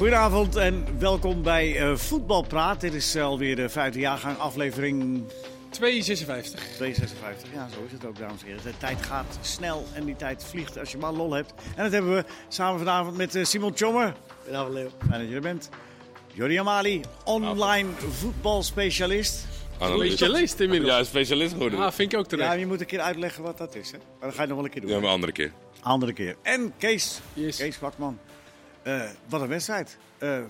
Goedenavond en welkom bij uh, Voetbalpraat. Dit is alweer de vijfde jaargang, aflevering 256. 256, ja, zo is het ook, dames en heren. De tijd gaat snel en die tijd vliegt als je maar lol hebt. En dat hebben we samen vanavond met uh, Simon Tjommer. Goedenavond, Leo. Fijn dat je er bent. Jordi Amali, online voetbalspecialist. Specialist inmiddels. Ja, specialist geworden. Ah, vind ik ook terecht. Ja, je moet een keer uitleggen wat dat is, hè? Maar dat ga je nog wel een keer doen. Ja, maar een andere keer. Andere keer. En Kees, Yes. Kees Kwakman. Eh, wat een wedstrijd. Eh, eh,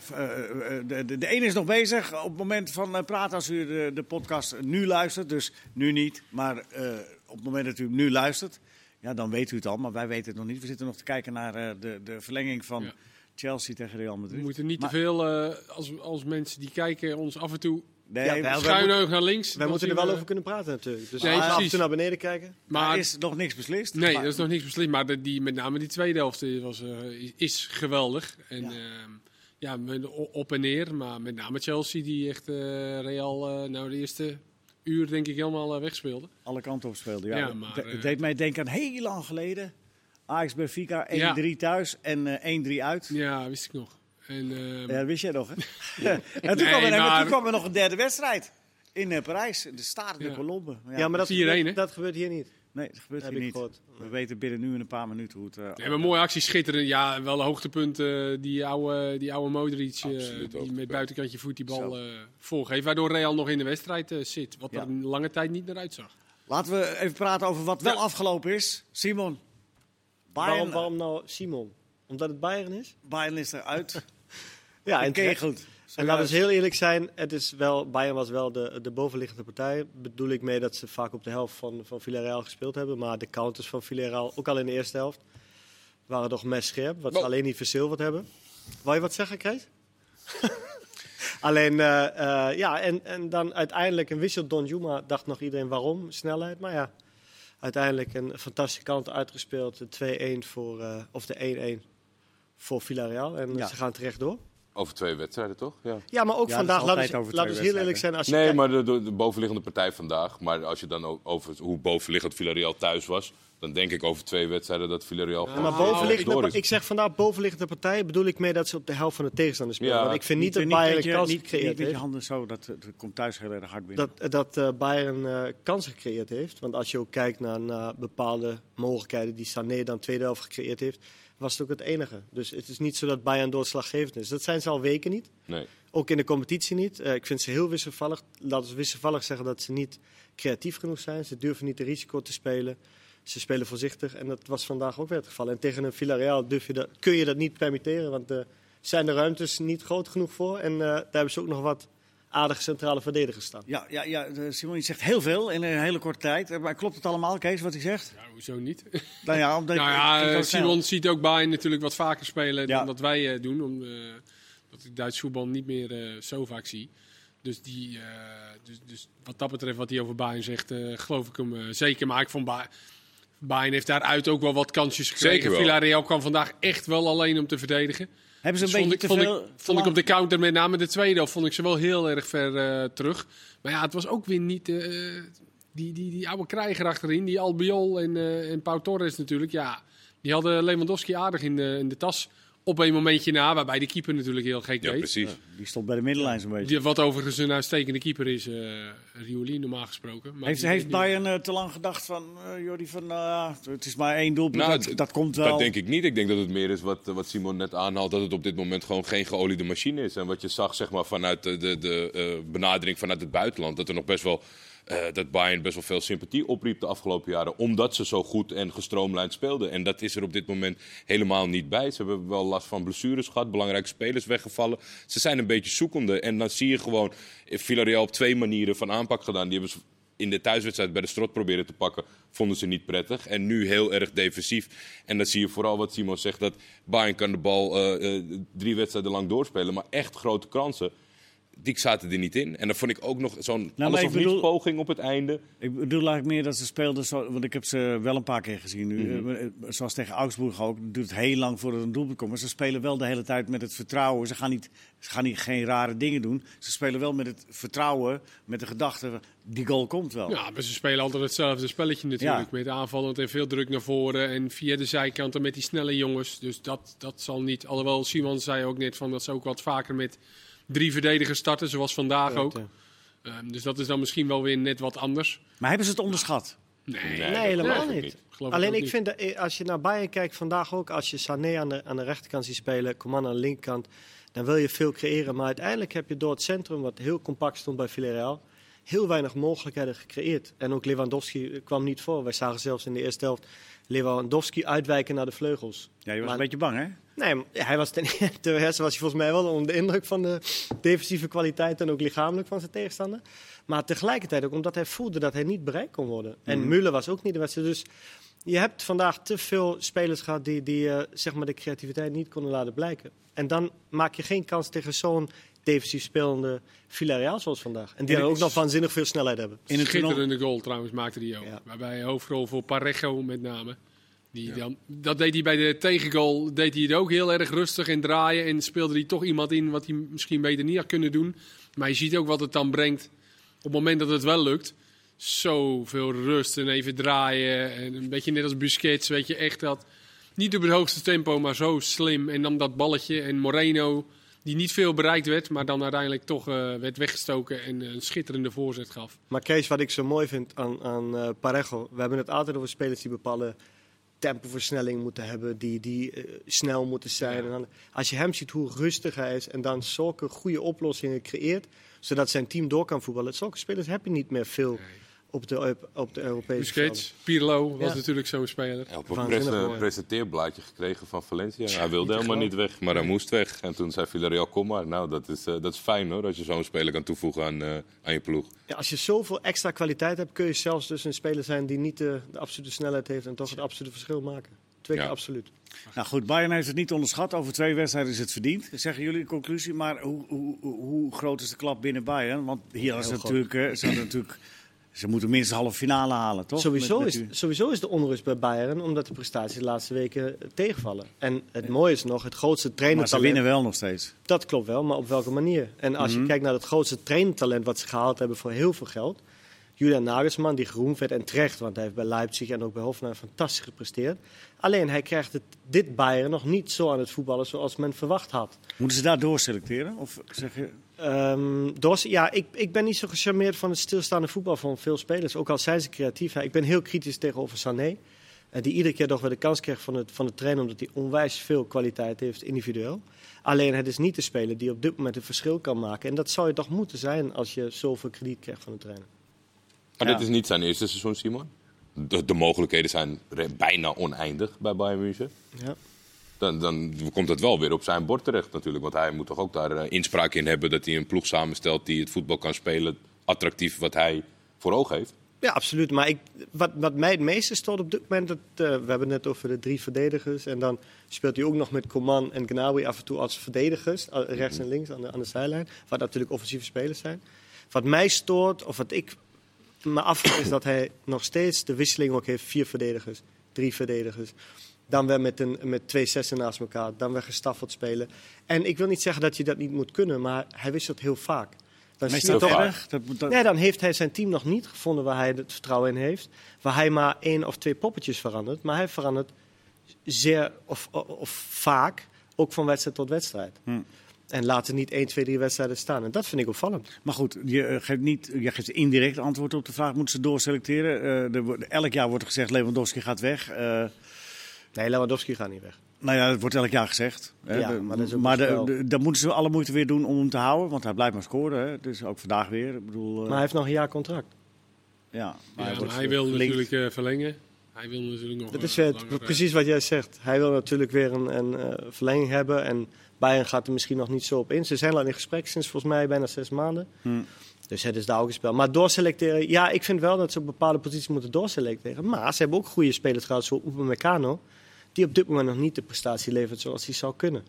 de, de, de ene is nog bezig op het moment van praten als u de, de podcast nu luistert. Dus nu niet, maar op het moment dat u hem nu luistert, ja, dan weet u het al. Maar wij weten het nog niet. We zitten nog te kijken naar de, de verlenging van Ja. Chelsea tegen Real Madrid. We moeten niet Maar- te veel, als, als mensen die kijken, ons af en toe Nee, Ja, schuin oog naar links. Wij moeten er wel we- over kunnen praten natuurlijk. Dus Nee, af en toe naar beneden kijken. Maar er is nog niks beslist. Nee, Maar- dat is nog niks beslist. Maar de- die, met name die tweede helft was, eh, is, is geweldig. En Ja. ja, ja op en neer. Maar met name Chelsea, die echt eh, Real eh, nou de eerste uur denk ik helemaal wegspeelde. alle kanten op speelde. Ja, Ja, Het- maar, het deed mij denken aan heel lang geleden. Ajax Benfica 1-3 Ja. thuis en eh, 1-3 uit. Ja, wist ik nog. En, eh, Ja, dat wist jij nog, hè? en toen, Nee, kwam er, en maar- toen kwam er nog een derde wedstrijd. In eh, Parijs, in de Stade de Ja. Colombe. Ja, maar dat, 4-1, gebeurt, dat gebeurt hier niet. Nee, dat gebeurt Heb hier ik niet. gehoord. We weten binnen nu in een paar minuten hoe het... eh, Nee, maar mooie actie, schitterend. Ja, wel een hoogtepunt. eh, die oude, die oude Modric, eh, Absoluut die met buitenkantje voet die bal eh voorgeeft. Waardoor Real nog in de wedstrijd eh, zit. Wat Ja. er een lange tijd niet naar uitzag. Laten we even praten over wat wel Ja. afgelopen is. Simon, Bayern, Waarom, waarom nou Simon? Omdat het Bayern is? Bayern is eruit. Ja, en, Gekegeld. en laten we eens heel eerlijk zijn. Het is wel, Bayern was wel de, de bovenliggende partij. Bedoel ik mee dat ze vaak op de helft van, van Villarreal gespeeld hebben. Maar de counters van Villarreal, ook al in de eerste helft, waren toch messcherp. Wat ze alleen niet verzilverd hebben. Wou je wat zeggen, Chris? Alleen, eh, eh, ja, en, en dan uiteindelijk een wissel Don Juma. Dacht nog iedereen waarom? Snelheid. Maar ja, uiteindelijk een fantastische kant uitgespeeld. De 2-1 voor, eh, of de 1-1 voor Villarreal. En Ja. ze gaan terecht door. Over twee wedstrijden, toch? Ja. Ja, maar ook Ja, vandaag, laten we heel eerlijk zijn. Als je Nee, kijkt- maar de, de, de bovenliggende partij vandaag. Maar als je dan ook over hoe bovenliggend Villarreal thuis was, dan denk ik over twee wedstrijden dat Villarreal Ja, maar bovenliggende, is. ik zeg vandaag bovenliggende partij, bedoel ik mee dat ze op de helft van de tegenstander spelen. Ja. Want ik vind niet, dat Bayern je- een kans niet, gecreëerd niet met je handen zo, dat, dat komt thuis heel erg hard binnen. Dat, dat eh, Bayern eh, kansen gecreëerd heeft. Want als je ook kijkt naar, naar bepaalde mogelijkheden die Sané dan tweede helft gecreëerd heeft, was het ook het enige. Dus het is niet zo dat Bayern doorslaggevend is. Dat zijn ze al weken niet. Nee. Ook in de competitie niet. Eh, ik vind ze heel wisselvallig. Laten we wisselvallig zeggen dat ze niet creatief genoeg zijn. Ze durven niet de risico te spelen. Ze spelen voorzichtig. En dat was vandaag ook weer het geval. En tegen een Villarreal durf je dat, kun je dat niet permitteren. Want er zijn de ruimtes niet groot genoeg voor. En eh, daar hebben ze ook nog wat aardige centrale verdedigers staan. Ja, ja, ja de- Simon je zegt heel veel in een hele korte tijd. Eh, Maar klopt het allemaal, Kees, wat hij zegt? Ja, hoezo niet? Nou ja, omdat nou ja, eh. Simon ziet ook Bayern natuurlijk wat vaker spelen Ja. dan dat wij eh, doen. Om, eh, dat ik Duits voetbal niet meer eh, zo vaak zie. Dus, die, eh, dus, dus wat dat betreft, wat hij over Bayern zegt, eh, geloof ik hem eh, zeker. Maar ik vond Ba- Bayern heeft daaruit ook wel wat kansjes gekregen. Zeker wel. Villarreal kwam vandaag echt wel alleen om te verdedigen. Hebben ze een Dus vond beetje ik, te vond, veel... ik, vond ik op de counter, met name de tweede vond ik ze wel heel erg ver eh, terug. Maar ja, het was ook weer niet... eh, die, die, die oude krijger achterin, die Albiol en, eh en Pau Torres natuurlijk. Ja, die hadden Lewandowski aardig in de, in de tas. Op een momentje na, waarbij de keeper natuurlijk heel gek Ja, deed. precies. Die stond bij de middenlijn zo'n beetje. Die, wat overigens een uitstekende keeper is, eh Rioli normaal gesproken. Maar Heeft, heeft Bayern eh, te lang gedacht van, eh Jordi, van nou, het is maar één doelpunt, Nou, dat, het- dat komt wel. Dat denk ik niet. Ik denk dat het meer is wat, wat Simon net aanhaalt. Dat het op dit moment gewoon geen geoliede machine is. En wat je zag zeg maar, vanuit de, de, de eh, benadering vanuit het buitenland. Dat er nog best wel. Eh, dat Bayern best wel veel sympathie opriep de afgelopen jaren. Omdat ze zo goed en gestroomlijnd speelden. En dat is er op dit moment helemaal niet bij. Ze hebben wel last van blessures gehad. Belangrijke spelers weggevallen. Ze zijn een beetje zoekende. En dan zie je gewoon. eh, Villarreal op twee manieren van aanpak gedaan. Die hebben ze in de thuiswedstrijd bij de strot proberen te pakken, vonden ze niet prettig. En nu heel erg defensief. En dan zie je vooral wat Simon zegt, dat Bayern kan de bal eh, drie wedstrijden lang doorspelen. Maar echt grote kansen, die zaten er niet in. En dan vond ik ook nog zo'n maar alles of niets bedoel- poging op het einde. Ik bedoel eigenlijk meer dat ze speelden, zo, want ik heb ze wel een paar keer gezien nu. Mhm. Eh, Zoals tegen Augsburg ook. Het duurt heel lang voordat een doelpunt komt. Maar ze spelen wel de hele tijd met het vertrouwen. Ze gaan, niet, ze gaan niet, geen rare dingen doen. Ze spelen wel met het vertrouwen, met de gedachte, die goal komt wel. Ja, maar ze spelen altijd hetzelfde spelletje natuurlijk. Ja. Met aanvallend en veel druk naar voren. En via de zijkanten met die snelle jongens. Dus dat, dat zal niet. Alhoewel Simon zei ook net van dat ze ook wat vaker met drie verdedigers starten. Zoals vandaag ook. Ehm, dus dat is dan misschien wel weer net wat anders. Maar hebben ze het onderschat? Nee, Nee, helemaal niet. Alleen ik niet. vind dat eh, als je naar Bayern kijkt vandaag ook, als je Sané aan de, aan de rechterkant ziet spelen, Coman aan de linkerkant, dan wil je veel creëren. Maar uiteindelijk heb je door het centrum, wat heel compact stond bij Villarreal, heel weinig mogelijkheden gecreëerd. En ook Lewandowski kwam niet voor. Wij zagen zelfs in de eerste helft Lewandowski uitwijken naar de vleugels. Ja, je was Maar- een beetje bang, hè? Nee, hij was ten, ten eerste was hij volgens mij wel onder de indruk van de defensieve kwaliteit en ook lichamelijk van zijn tegenstander. Maar tegelijkertijd ook omdat hij voelde dat hij niet bereikt kon worden. En Müller was ook niet de wedstrijd. Dus je hebt vandaag te veel spelers gehad die, die eh, zeg maar de creativiteit niet konden laten blijken. En dan maak je geen kans tegen zo'n defensief spelende Villarreal zoals vandaag. En die En ook nog waanzinnig veel snelheid hebben. In het Schitterende goal trouwens maakte hij ook. Ja. Waarbij hoofdrol voor Parejo met name. Die dan, dat deed hij bij de tegengoal. Deed hij het ook heel erg rustig en draaien. En speelde hij toch iemand in wat hij misschien beter niet had kunnen doen. Maar je ziet ook wat het dan brengt op het moment dat het wel lukt. Zoveel rust en even draaien. En een beetje net als Busquets. Weet je echt dat. Niet op het hoogste tempo, maar zo slim. En dan dat balletje. En Moreno, die niet veel bereikt werd. Maar dan uiteindelijk toch eh, werd weggestoken. En een schitterende voorzet gaf. Maar Kees, wat ik zo mooi vind aan, aan eh, Parejo, we hebben het altijd over spelers die bepaalde tempoversnelling moeten hebben, die, die eh, snel moeten zijn. En dan, als je hem ziet hoe rustig hij is en dan zulke goede oplossingen creëert, zodat zijn team door kan voetballen. Zulke spelers heb je niet meer veel op de, op de Europese. Busquets, Pirlo was Ja. natuurlijk zo'n speler. Ja, op een presenteerblaadje gekregen van Valencia. Hij wilde helemaal niet weg, maar hij moest weg. En toen zei Villarreal, kom maar. Nou, dat is, eh, dat is fijn hoor, als je zo'n speler kan toevoegen aan, eh, aan je ploeg. Ja, als je zoveel extra kwaliteit hebt, kun je zelfs dus een speler zijn die niet de, de absolute snelheid heeft en toch het absolute verschil maken. Twee keer Ja. absoluut. Nou goed, Bayern heeft het niet onderschat. Over twee wedstrijden is het verdiend, zeggen jullie in conclusie. Maar hoe, hoe, hoe- groot is de klap binnen Bayern? Want hier is natuurlijk, eh, natuurlijk, ze moeten minstens halve finale halen, toch? Sowieso, Met- met is, sowieso is de onrust bij Bayern, omdat de prestaties de laatste weken tegenvallen. En het mooie is nog, het grootste Maar ze trainertalent... winnen wel nog steeds. Dat klopt wel, maar op welke manier? En als Mhm. je kijkt naar het grootste trainertalent wat ze gehaald hebben voor heel veel geld... Julian Nagelsmann, die geroemd werd en terecht, want hij heeft bij Leipzig en ook bij Hoffenheim fantastisch gepresteerd. Alleen hij krijgt het, dit Bayern nog niet zo aan het voetballen zoals men verwacht had. Moeten ze daar doorselecteren? Of zeg je... Ehm Dos, ja, ik, ik ben niet zo gecharmeerd van het stilstaande voetbal van veel spelers. Ook al zijn ze creatief. Ik ben heel kritisch tegenover Sané. eh, die iedere keer toch weer de kans krijgt van, het, van de trainer, omdat hij onwijs veel kwaliteit heeft individueel. Alleen het is niet de speler die op dit moment een verschil kan maken. En dat zou je toch moeten zijn als je zoveel krediet krijgt van de trainer. Maar Ja. dit is niet zijn eerste seizoen, Simon. De, de mogelijkheden zijn bijna oneindig bij Bayern München. Ja. Dan, dan komt het wel weer op zijn bord terecht natuurlijk. Want hij moet toch ook daar eh, inspraak in hebben dat hij een ploeg samenstelt die het voetbal kan spelen. Attractief wat hij voor ogen heeft. Ja, absoluut. Maar ik, wat, wat mij het meeste stoort op dit moment, dat, eh, we hebben het net over de drie verdedigers. En dan speelt hij ook nog met Coman en Gnabry af en toe als verdedigers, eh, rechts en links aan de, aan de zijlijn. Wat natuurlijk offensieve spelers zijn. Wat mij stoort, of wat ik me afvraag, is dat hij nog steeds de wisseling ook heeft. Vier verdedigers, drie verdedigers. Dan weer met, een, met twee zessen naast elkaar. Dan weer gestaffeld spelen. En ik wil niet zeggen dat je dat niet moet kunnen, maar hij wisselt heel vaak. Dan is zie je dat toch- erg? Dat, dat- Nee, dan heeft hij zijn team nog niet gevonden waar hij het vertrouwen in heeft. Waar hij maar één of twee poppetjes verandert. Maar hij verandert zeer of, of vaak, ook van wedstrijd tot wedstrijd. Hm. En laat er niet één, twee, drie wedstrijden staan. En dat vind ik opvallend. Maar goed, je eh, geeft, niet, je geeft indirect antwoord op de vraag: moeten ze doorselecteren? Eh, er elk jaar wordt er gezegd: Lewandowski gaat weg. Eh, Nee, Lewandowski gaat niet weg. nou ja, dat wordt elk jaar gezegd. hè. Ja, maar dat is ook maar de- wel- de- dan moeten ze alle moeite weer doen om hem te houden, want hij blijft maar scoren. Hè. Dus ook vandaag weer. Ik bedoel, eh, Maar hij heeft nog een jaar contract. ja, maar Ja, hij, maar wordt hij wil natuurlijk eh, verlengen. Hij wil natuurlijk nog Dat is eh, precies wat jij zegt. Hij wil natuurlijk weer een, een eh, verlenging hebben. En Bayern gaat er misschien nog niet zo op in. Ze zijn al in gesprek sinds volgens mij bijna zes maanden. Hm. Dus het is daar ook een spel. Maar doorselecteren, ja, ik vind wel dat ze op bepaalde posities moeten doorselecteren. Maar ze hebben ook goede spelers gehad, zoals Upamecano. Die op dit moment nog niet de prestatie levert zoals hij zou kunnen.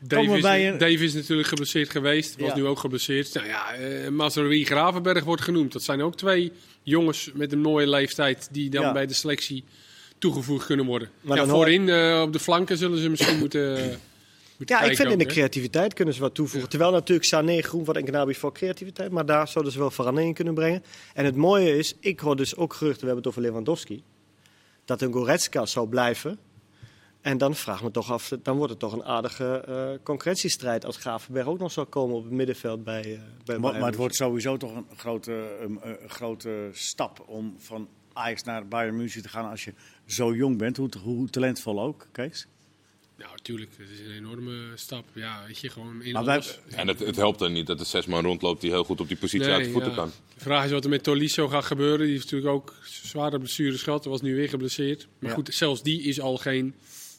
Dave is, bij een- Dave is natuurlijk geblesseerd geweest, was Ja. nu ook geblesseerd. Nou ja, eh Mazraoui Gravenberg wordt genoemd. Dat zijn ook twee jongens met een mooie leeftijd die dan Ja. bij de selectie toegevoegd kunnen worden. Maar ja, voorin eh, op de flanken zullen ze misschien moeten, moeten Ja, ik vind in de creativiteit kunnen ze wat toevoegen. Terwijl natuurlijk Sané groen wordt en Gnabry voor creativiteit. Maar daar zouden ze wel verandering in kunnen brengen. En het mooie is, ik hoor dus ook geruchten, we hebben het over Lewandowski. Dat een Goretzka zou blijven. En dan vraag me toch af, dan wordt het toch een aardige eh, concurrentiestrijd als Gravenberg ook nog zou komen op het middenveld bij, eh bij Maar, Bayern maar het wordt sowieso toch een grote, een, een grote stap om van Ajax naar Bayern München te gaan als je zo jong bent. Hoe, hoe talentvol ook, Kees. Nou, natuurlijk, het is een enorme stap. Ja, weet je, gewoon in Maar wij- alles. En het, het helpt er niet dat er zes man rondloopt die heel goed op die positie Nee, uit de voeten ja. kan. De vraag is wat er met Tolisso gaat gebeuren. Die heeft natuurlijk ook zware blessures gehad. Hij was nu weer geblesseerd. Maar Ja. goed, zelfs die is al geen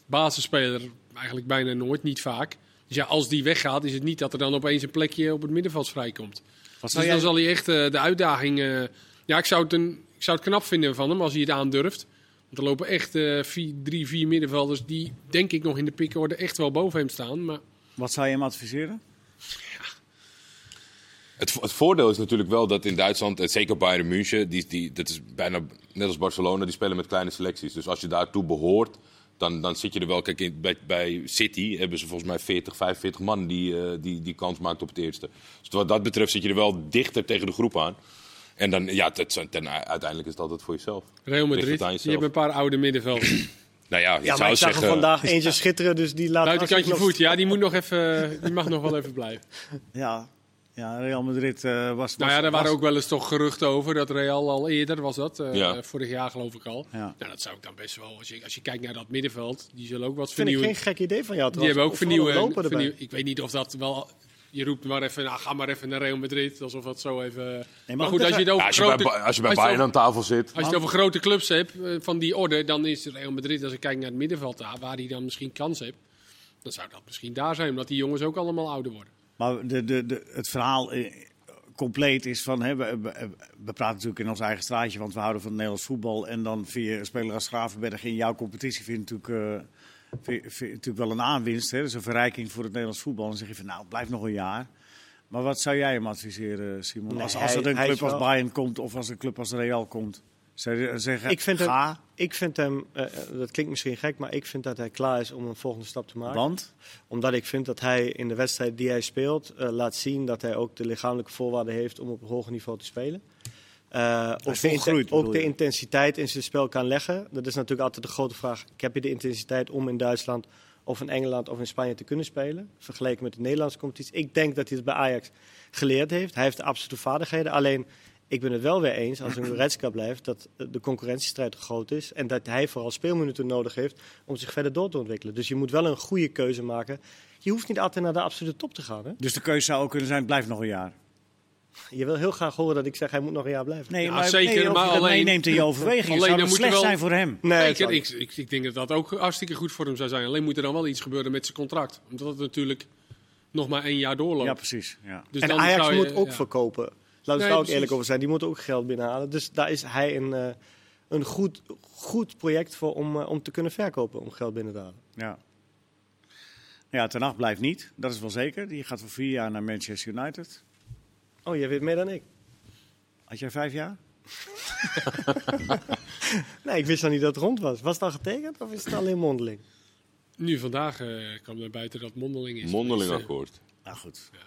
basisspeler. Eigenlijk bijna nooit, niet vaak. Dus ja, als die weggaat, is het niet dat er dan opeens een plekje op het middenveld vrijkomt. Wat Dus zou dan zal hij echt eh, de uitdaging... eh, ja, ik zou, het een, ik zou het knap vinden van hem als hij het aandurft. Want er lopen echt eh, vier, drie, vier middenvelders die, denk ik, nog in de pickorde echt wel boven hem staan. Maar wat zou je hem adviseren? Het, vo- het voordeel is natuurlijk wel dat in Duitsland, zeker Bayern München, die, die, dat is bijna net als Barcelona, die spelen met kleine selecties. Dus als je daartoe behoort, dan, dan zit je er wel. Kijk, in, bij, bij City hebben ze volgens mij 40, 45 man die, eh, die, die kans maakt op het eerste. Dus wat dat betreft zit je er wel dichter tegen de groep aan. En dan, ja, dat, zijn- ten, uiteindelijk is het altijd voor jezelf. Real Madrid, het jezelf. hebben een paar oude middenvelders. Nou ja, je Ja, maar zou ik zag zeggen... vandaag eentje schitteren, dus die laat Buitenkantje nog- voet, ja, die, moet nog even, die mag nog wel even blijven. Ja, ja Real Madrid eh, was, was... Nou ja, daar waren was- ook wel eens toch geruchten over dat Real al eerder was dat. eh, Ja. Vorig jaar geloof ik al. Ja. Nou, dat zou ik dan best wel, als je, als je kijkt naar dat middenveld, die zullen ook wat Vind ik vernieuwen. geen gek idee van jou. Die hebben ook vernieuwen. lopen erbij. vernieuwen. Ik weet niet of dat wel. Je roept maar even, nou, ga maar even naar Real Madrid. Alsof dat zo even. maar maar, goed, als je het over Ja, als je grote, bij, als je bij als je Bayern aan tafel zit... als je het over grote clubs hebt eh, van die orde, dan is Real Madrid, als ik kijk naar het middenveld daar, waar hij dan misschien kans heeft, dan zou dat misschien daar zijn, omdat die jongens ook allemaal ouder worden. Maar de, de, de, het verhaal eh, compleet is van... Hè, we, we, praten natuurlijk in ons eigen straatje, want we houden van het Nederlands voetbal. En dan een speler als Gravenberg in jouw competitie vind je natuurlijk, eh, vind, natuurlijk wel een aanwinst. Hè? Dat is een verrijking voor het Nederlands voetbal. En dan zeg je van nou, blijf nog een jaar. Maar wat zou jij hem adviseren, Simon? Nee, als, als er een club als Bayern komt of als een club als Real komt. Zou je zeggen, Ik vind ga, Ik vind hem, eh, eh, dat klinkt misschien gek, maar ik vind dat hij klaar is om een volgende stap te maken. want... Omdat ik vind dat hij in de wedstrijd die hij speelt, eh, laat zien dat hij ook de lichamelijke voorwaarden heeft om op een hoger niveau te spelen. Ook is de, inten- ook de intensiteit in zijn spel kan leggen. Dat is natuurlijk altijd de grote vraag. Heb je de intensiteit om in Duitsland of in Engeland of in Spanje te kunnen spelen? Vergeleken met de Nederlandse competitie. Ik denk dat hij het bij Ajax geleerd heeft. Hij heeft de absolute vaardigheden. Alleen, ik ben het wel weer eens, als een Goretzka blijft, dat de concurrentiestrijd te groot is. En dat hij vooral speelminuten nodig heeft om zich verder door te ontwikkelen. Dus je moet wel een goede keuze maken. Je hoeft niet altijd naar de absolute top te gaan. Hè? Dus de keuze zou ook kunnen zijn, blijf nog een jaar. Je wil heel graag horen dat ik zeg, hij moet nog een jaar blijven. Nee, Ja, maar zeker, nee, maar alleen- meeneemt in je overweging. alleen zou dan dat moet je slecht wel- zijn voor hem? Nee, ik ik, ik, denk dat dat ook hartstikke goed voor hem zou zijn. Alleen moet er dan wel iets gebeuren met zijn contract. Omdat het natuurlijk nog maar één jaar doorloopt. Ja, precies. Ja. Dus en dan Ajax zou je- moet ook ja. verkopen. Laten we Nee, daar ook eerlijk over zijn. Die moeten ook geld binnenhalen. Dus daar is hij een, eh, een goed, goed project voor om, eh, om te kunnen verkopen, om geld binnen te halen. Ja. Ja, Ten Hag blijft niet, dat is wel zeker. Die gaat voor vier jaar naar Manchester United. Oh, jij weet meer dan ik. Had jij vijf jaar? Nee, ik wist nog niet dat het rond was. Was het al getekend of is het alleen mondeling? Nu vandaag eh, kwam naar buiten dat mondeling is. Mondeling Dus, akkoord. Nou goed. Ja.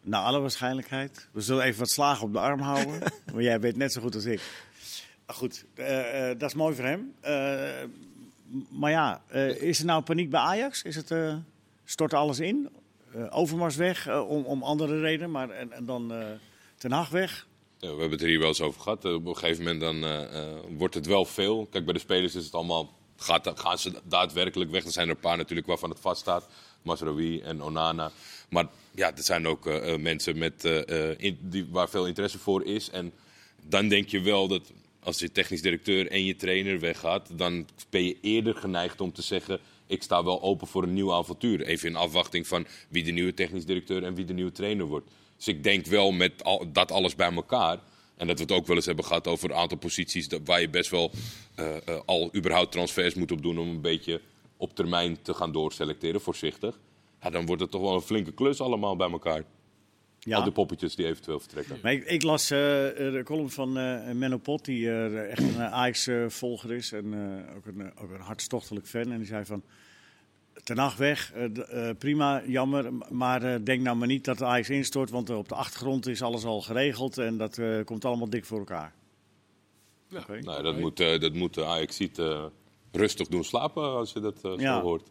Naar alle waarschijnlijkheid. We zullen even wat slagen op de arm houden. maar jij weet net zo goed als ik. Goed, eh, eh, dat is mooi voor hem. Eh, maar ja, eh, is er nou paniek bij Ajax? Is het, eh, stort alles in? Eh, Overmars weg om, om andere redenen, maar en, en dan eh Ten Hag weg. Ja, we hebben het er hier wel eens over gehad. Eh, Op een gegeven moment dan, eh, eh, wordt het wel veel. Kijk, bij de spelers is het allemaal... Gaat, gaan ze daadwerkelijk weg? Er zijn er een paar natuurlijk waarvan het vaststaat. Masraoui en Onana. Maar ja, er zijn ook eh, eh, mensen met, eh, in- die, waar veel interesse voor is. En dan denk je wel dat als je technisch directeur en je trainer weggaat... dan ben je eerder geneigd om te zeggen... ik sta wel open voor een nieuw avontuur. Even in afwachting van wie de nieuwe technisch directeur en wie de nieuwe trainer wordt. Dus ik denk wel met dat alles bij elkaar... En dat we het ook wel eens hebben gehad over een aantal posities waar je best wel al überhaupt transfers moet op doen om een beetje op termijn te gaan doorselecteren, voorzichtig. Ja, dan wordt het toch wel een flinke klus allemaal bij elkaar. Al die poppetjes die eventueel vertrekken. Maar ik, ik las eh, de column van eh Menno Pot, die eh, echt een Ajax-volger is en eh, ook, een, ook een hartstochtelijk fan. En die zei van, ten weg, eh, eh, prima, jammer, maar eh, denk nou maar niet dat de Ajax instort, want op de achtergrond is alles al geregeld en dat eh, komt allemaal dik voor elkaar. Ja. Nou, dat moet, eh, dat moet de Ajax ziet eh, rustig doen slapen als je dat eh, zo hoort.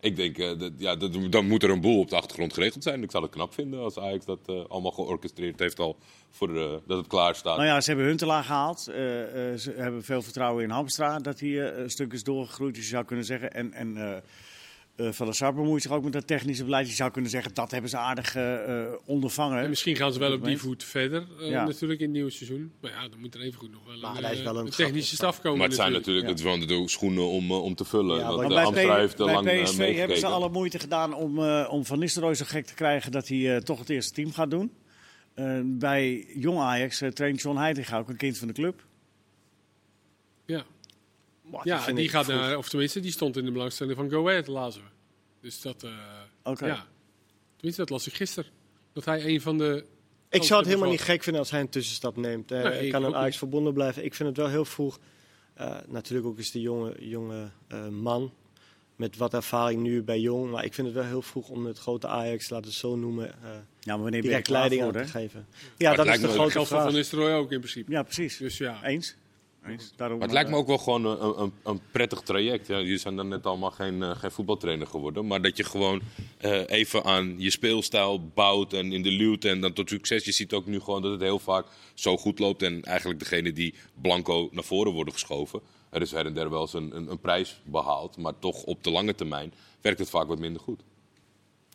Ik denk, eh, dat, ja, dat, dan moet er een boel op de achtergrond geregeld zijn. Ik zou het knap vinden als Ajax dat eh, allemaal georchestreerd heeft al voor dat het klaar staat. Nou ja, ze hebben Huntelaar gehaald. Eh, eh, ze hebben veel vertrouwen in Hamstra dat hij een stuk is doorgegroeid, dus je zou kunnen zeggen. En, en eh, Van der Sar bemoeit zich ook met dat technische beleid. Je zou kunnen zeggen, dat hebben ze aardig eh, eh, ondervangen. En misschien gaan ze wel op die voet verder, eh, Ja. natuurlijk in het nieuwe seizoen. Maar ja, dan moet er even goed nog wel, Maar een, hij is wel een een technische staf komen. maar het zijn natuurlijk. natuurlijk het de schoenen om, om te vullen. Ja, want maar de bij, Amstra P- heeft bij lang PSV hebben ze alle moeite gedaan om, eh, om Van Nistelrooy zo gek te krijgen dat hij eh, toch het eerste team gaat doen. Eh, bij Jong Ajax traint John Heitinga, ook een kind van de club. Ja, Maar ja die ik gaat vroeg. naar, of tenminste, die stond in de belangstelling van Go Ahead, lazen we. Dus dat, eh, Oké. ja. Tenminste, dat las ik gisteren. Dat hij een van de... Ik zou het helemaal niet gek vinden als hij een tussenstap neemt. Eh, Nee, hij ik kan aan Ajax niet. verbonden blijven. Ik vind het wel heel vroeg. Eh, natuurlijk ook is de jonge, jonge eh, man met wat ervaring nu bij Jong. Maar ik vind het wel heel vroeg om het grote Ajax, laten we het zo noemen, eh Ja, maar wanneer direct leiding voor, aan te geven. Ja, het dat is lijkt de grote Dat geldt voor vraag. Van Nistelrooy ook in principe. Ja, precies. Dus ja. Eens? Eens. Daarom, Maar het lijkt me eh, ook wel gewoon een, een, een prettig traject. Ja, jullie zijn dan net allemaal geen, eh, geen voetbaltrainer geworden. Maar dat je gewoon eh, even aan je speelstijl bouwt en in de luwt en dan tot succes. Je ziet ook nu gewoon dat het heel vaak zo goed loopt. En eigenlijk degene die blanco naar voren worden geschoven. Er is her en der wel eens een, een, een prijs behaald. Maar toch op de lange termijn werkt het vaak wat minder goed.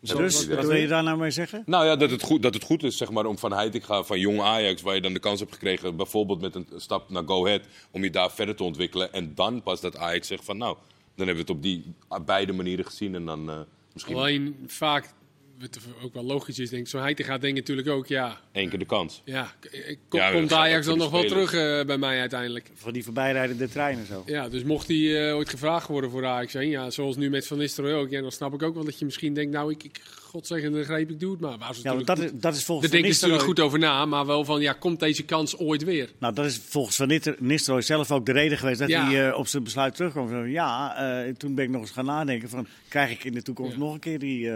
Zo, Dus, wat wil je? je daar nou mee zeggen? Nou ja, dat het goed, dat het goed is zeg maar, om van Heitinga, van jong Ajax, waar je dan de kans hebt gekregen, bijvoorbeeld met een stap naar Go Ahead, om je daar verder te ontwikkelen. En dan pas dat Ajax zegt van nou, dan hebben we het op die beide manieren gezien. En dan eh, misschien Alleen vaak, wat ook wel logisch is, denk ik, zo'n Heitinga denkt natuurlijk ook, ja, één keer de kans. ja, k- eh, Ja, komt Ajax gaat dan nog wel terug eh, bij mij uiteindelijk. Van die voorbijrijdende treinen zo. Ja, dus mocht hij eh, ooit gevraagd worden voor Ajax heen, ja, zoals nu met Van Nistelrooy ook, ja, dan snap ik ook wel dat je misschien denkt, nou, ik, ik godzegende greep, ik doe het maar. Waar ze Ja, want dat is, dat is volgens Daar Van denken ze natuurlijk Nistelrooy- goed over na, maar wel van, ja, komt deze kans ooit weer? Nou, dat is volgens Van Nistelrooy zelf ook de reden geweest dat Ja. hij eh, op zijn besluit terugkwam. Van, Ja, eh, toen ben ik nog eens gaan nadenken van, krijg ik in de toekomst Ja. nog een keer die...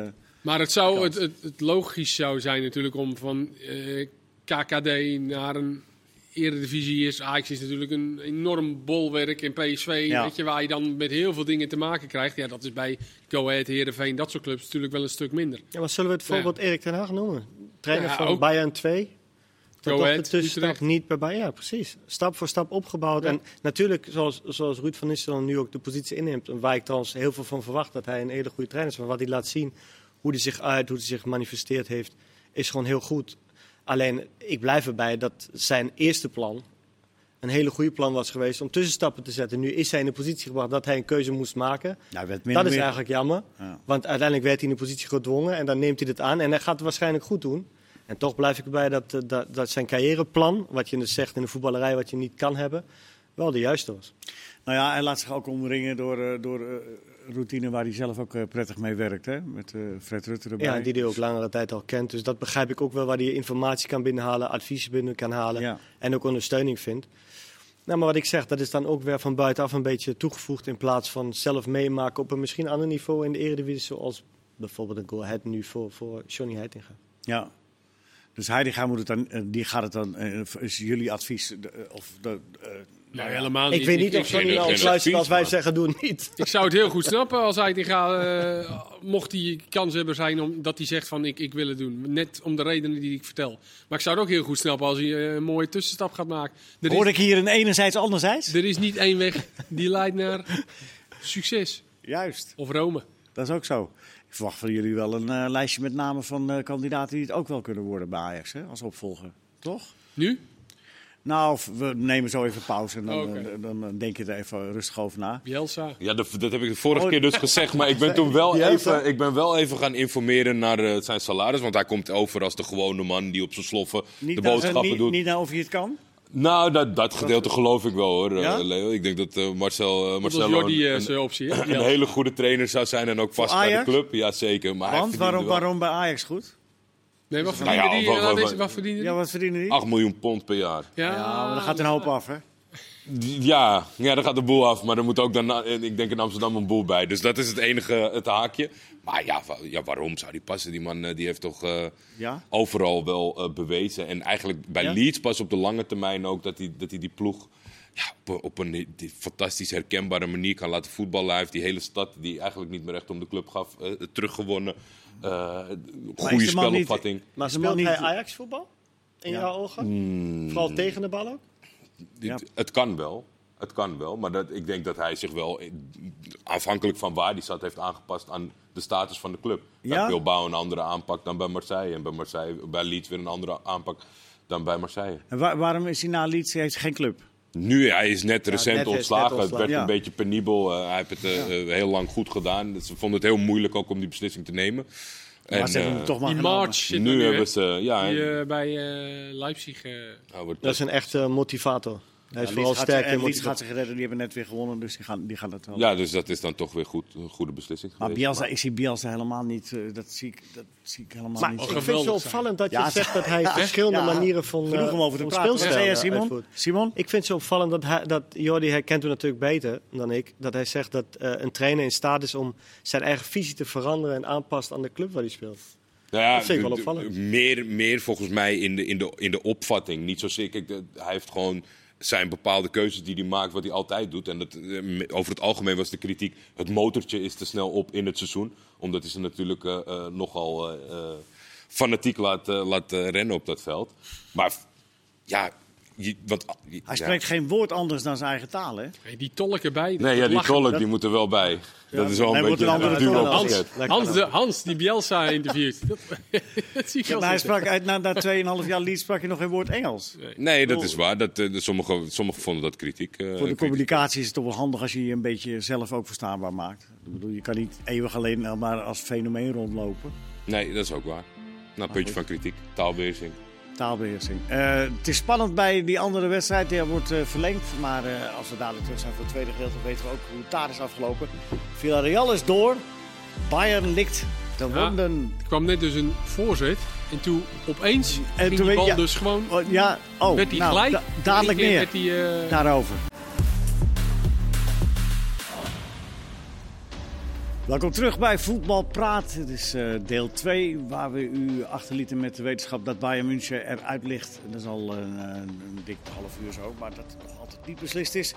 Maar het, zou, het, het, het logisch zou zijn natuurlijk om van eh, KKD naar een eredivisie is. Ajax is natuurlijk een enorm bolwerk in PSV, Ja. weet je, waar je dan met heel veel dingen te maken krijgt. Ja, dat is bij Go Ahead, Heerenveen, dat soort clubs natuurlijk wel een stuk minder. Ja, maar zullen we het voorbeeld Erik ten Haag noemen? Trainer Ja, van ook. Bayern 2. Dat Go toch Ahead, Utrecht. niet bij Bayern. Ja, precies. Stap voor stap opgebouwd. Ja. En natuurlijk, zoals, zoals Ruud van Nistelrooy nu ook de positie inneemt. en Waar ik trouwens heel veel van verwacht dat hij een hele goede trainer is. Maar wat hij laat zien, hoe hij zich uit, hoe hij zich gemanifesteerd heeft, is gewoon heel goed. Alleen, ik blijf erbij dat zijn eerste plan een hele goede plan was geweest om tussenstappen te zetten. Nu is hij in de positie gebracht dat hij een keuze moest maken. nou, Dat is meer- eigenlijk jammer. Ja. Want uiteindelijk werd hij in de positie gedwongen en dan neemt hij dit aan. En hij gaat het waarschijnlijk goed doen. En toch blijf ik erbij dat, eh, dat, dat zijn carrièreplan, wat je dus zegt in de voetballerij, wat je niet kan hebben, wel de juiste was. Nou ja, hij laat zich ook omringen door, eh, door eh, routine waar hij zelf ook eh, prettig mee werkt. Hè? Met Fred Rutte erbij. Ja, die hij ook langere tijd al kent. Dus dat begrijp ik ook wel, waar hij informatie kan binnenhalen, adviezen binnen kan halen Ja. en ook ondersteuning vindt. Nou, maar wat ik zeg, dat is dan ook weer van buitenaf een beetje toegevoegd in plaats van zelf meemaken op een misschien ander niveau in de Eredivisie, zoals bijvoorbeeld een Go Ahead nu voor, voor Johnny Heitinga. Ja. Dus Heidegger moet het dan, die gaat het dan, is jullie advies, of de, Nou, helemaal Ik weet niet of ik het ons geen luistert als wij zeggen, doe het niet. Ik zou het heel goed snappen als hij gaat, eh mocht hij kans hebben zijn om, dat hij zegt van ik, ik wil het doen. Net om de redenen die ik vertel. Maar ik zou het ook heel goed snappen als hij eh, een mooie tussenstap gaat maken. Er Hoor is, ik hier een enerzijds, anderzijds? er is niet één weg die leidt naar succes. Juist, Of Rome. dat is ook zo. Ik verwacht van jullie wel een eh, lijstje met namen van eh, kandidaten die het ook wel kunnen worden bij Ajax, hè, als opvolger. Toch? Nu? Nou, of we nemen zo even pauze en dan, eh, dan, dan denk je er even rustig over na. Bielsa. Ja, dat, dat heb ik de vorige Oh. keer dus gezegd. Maar ik ben toen wel even, ik ben wel even gaan informeren naar eh, zijn salaris. Want hij komt over als de gewone man die op zijn sloffen Niet de boodschappen niet, doet. Niet naar of je het kan? Nou, dat, dat gedeelte geloof ik wel hoor, eh, Ja? Leo. Ik denk dat eh, Marcel, uh, Jordi een, eh, optie. een hele goede trainer zou zijn en ook vast bij de club. Ja, zeker. Maar Want waarom, waarom bij Ajax goed? Nee, wat Nou ja, verdiende die? wat- wat- deze- wat- Wat verdiende die? Ja, wat verdienen die? 8 miljoen pond per jaar. Ja, Ja, maar dan gaat een hoop af, hè? Ja, ja, daar gaat de boel af. Maar er moet ook dan, eh, ik denk in Amsterdam een boel bij. Dus dat is het enige het haakje. Maar ja, ja waarom zou die passen? Die man eh, die heeft toch eh, Ja. overal wel eh, bewezen. En eigenlijk bij Ja? Leeds pas op de lange termijn ook dat hij, dat hij die ploeg ja, op, een- op een die fantastisch herkenbare manier kan laten voetballen. Hij heeft die hele stad die eigenlijk niet meer echt om de club gaf, eh, teruggewonnen. Eh goede niet- spelopvatting. Maar speelt hij Ajax voetbal? In Ja. jouw ogen? Hmm. Vooral tegen de bal ook? Ja. Het, kan wel. Het kan wel, maar dat, ik denk dat hij zich wel, eh, afhankelijk van waar hij zat, heeft aangepast aan de status van de club. Ja? Bij Bilbao een andere aanpak dan bij Marseille. En bij, Marseille, bij Leeds weer een andere aanpak dan bij Marseille. En wa- waarom is hij na Leeds? Hij heeft geen club. Nu, hij is net recent net is net ontslagen. Het werd Ja. een beetje penibel. Eh, hij heeft het eh, eh, heel lang goed gedaan. Dus Ze vonden het heel moeilijk ook om die beslissing te nemen. maar En, ze hebben eh, hem toch maar Die genomen. March zit nu hebben ze... Ja, Die bij eh, Leipzig. eh, wordt- Dat is een echte motivator. Hij is Ja, vooral sterk en in Leeds gaat zich redden. Die hebben net weer gewonnen, dus die gaan, die gaan het wel. ja, dus dat is dan toch weer goed, een goede beslissing Maar geweest. Bielsa, ik zie Bielsa helemaal niet. eh, dat, zie ik, dat zie ik helemaal Maar niet. ik vind het zo opvallend dat je Ja, zegt dat hij ja, verschillende ja. manieren van, Genoeg eh, om over te praten. Eh, Simon? Simon? Ik vind het zo opvallend dat, hij, dat Jordi herkent u natuurlijk beter dan ik. Dat hij zegt dat eh, een trainer in staat is om zijn eigen visie te veranderen en aanpast aan de club waar hij speelt. Nou ja, Dat vind ik wel opvallend. Meer, meer volgens mij in de, in de, in de opvatting. Niet zozeer, kijk, de- hij heeft gewoon zijn bepaalde keuzes die hij maakt, wat hij altijd doet. En dat, eh, over het algemeen was de kritiek, het motortje is te snel op in het seizoen. Omdat hij ze natuurlijk eh, eh, nogal fanatiek laat, laat rennen op dat veld. Maar ja, je, Hij ja. spreekt geen woord anders dan zijn eigen taal, hè? hey, die tolk erbij. Nee, ja, die tolk die moet er wel bij. dat is wel een beetje een andere duo Hans, Hans, dan. de, Hans die Bielsa interviewt. Dat, dat zie ik Ja, wel maar hij sprak uit, na, na 2,5 jaar Leeds sprak je nog geen woord Engels. Nee, dat is waar. Dat, eh, de- sommigen, sommigen vonden dat kritiek. eh, Voor de kritiek. communicatie is het toch wel handig als je je een beetje zelf ook verstaanbaar maakt. Ik bedoel, je kan niet eeuwig alleen nou maar als fenomeen rondlopen. Nee, dat is ook waar. Nou, puntje van kritiek. Taalbeheersing. Taalbeheersing. Eh, het is spannend bij die andere wedstrijd. Die wordt eh, verlengd. Maar eh, als we dadelijk terug zijn voor het tweede gedeelte, weten we ook hoe het daar is afgelopen. Villarreal is door. Bayern likt de Ja. wonden. Er kwam net dus een voorzet. En toen opeens En ging toen die bal ja. dus gewoon... Oh, ja, oh, werd hij nou, gelijk. da- dadelijk meer daarover. Welkom terug bij Voetbal Praat. Het is eh, deel 2 waar we u achterlieten met de wetenschap dat Bayern München eruit ligt. Dat is al een, een, een dik half uur zo, maar dat het nog altijd niet beslist is.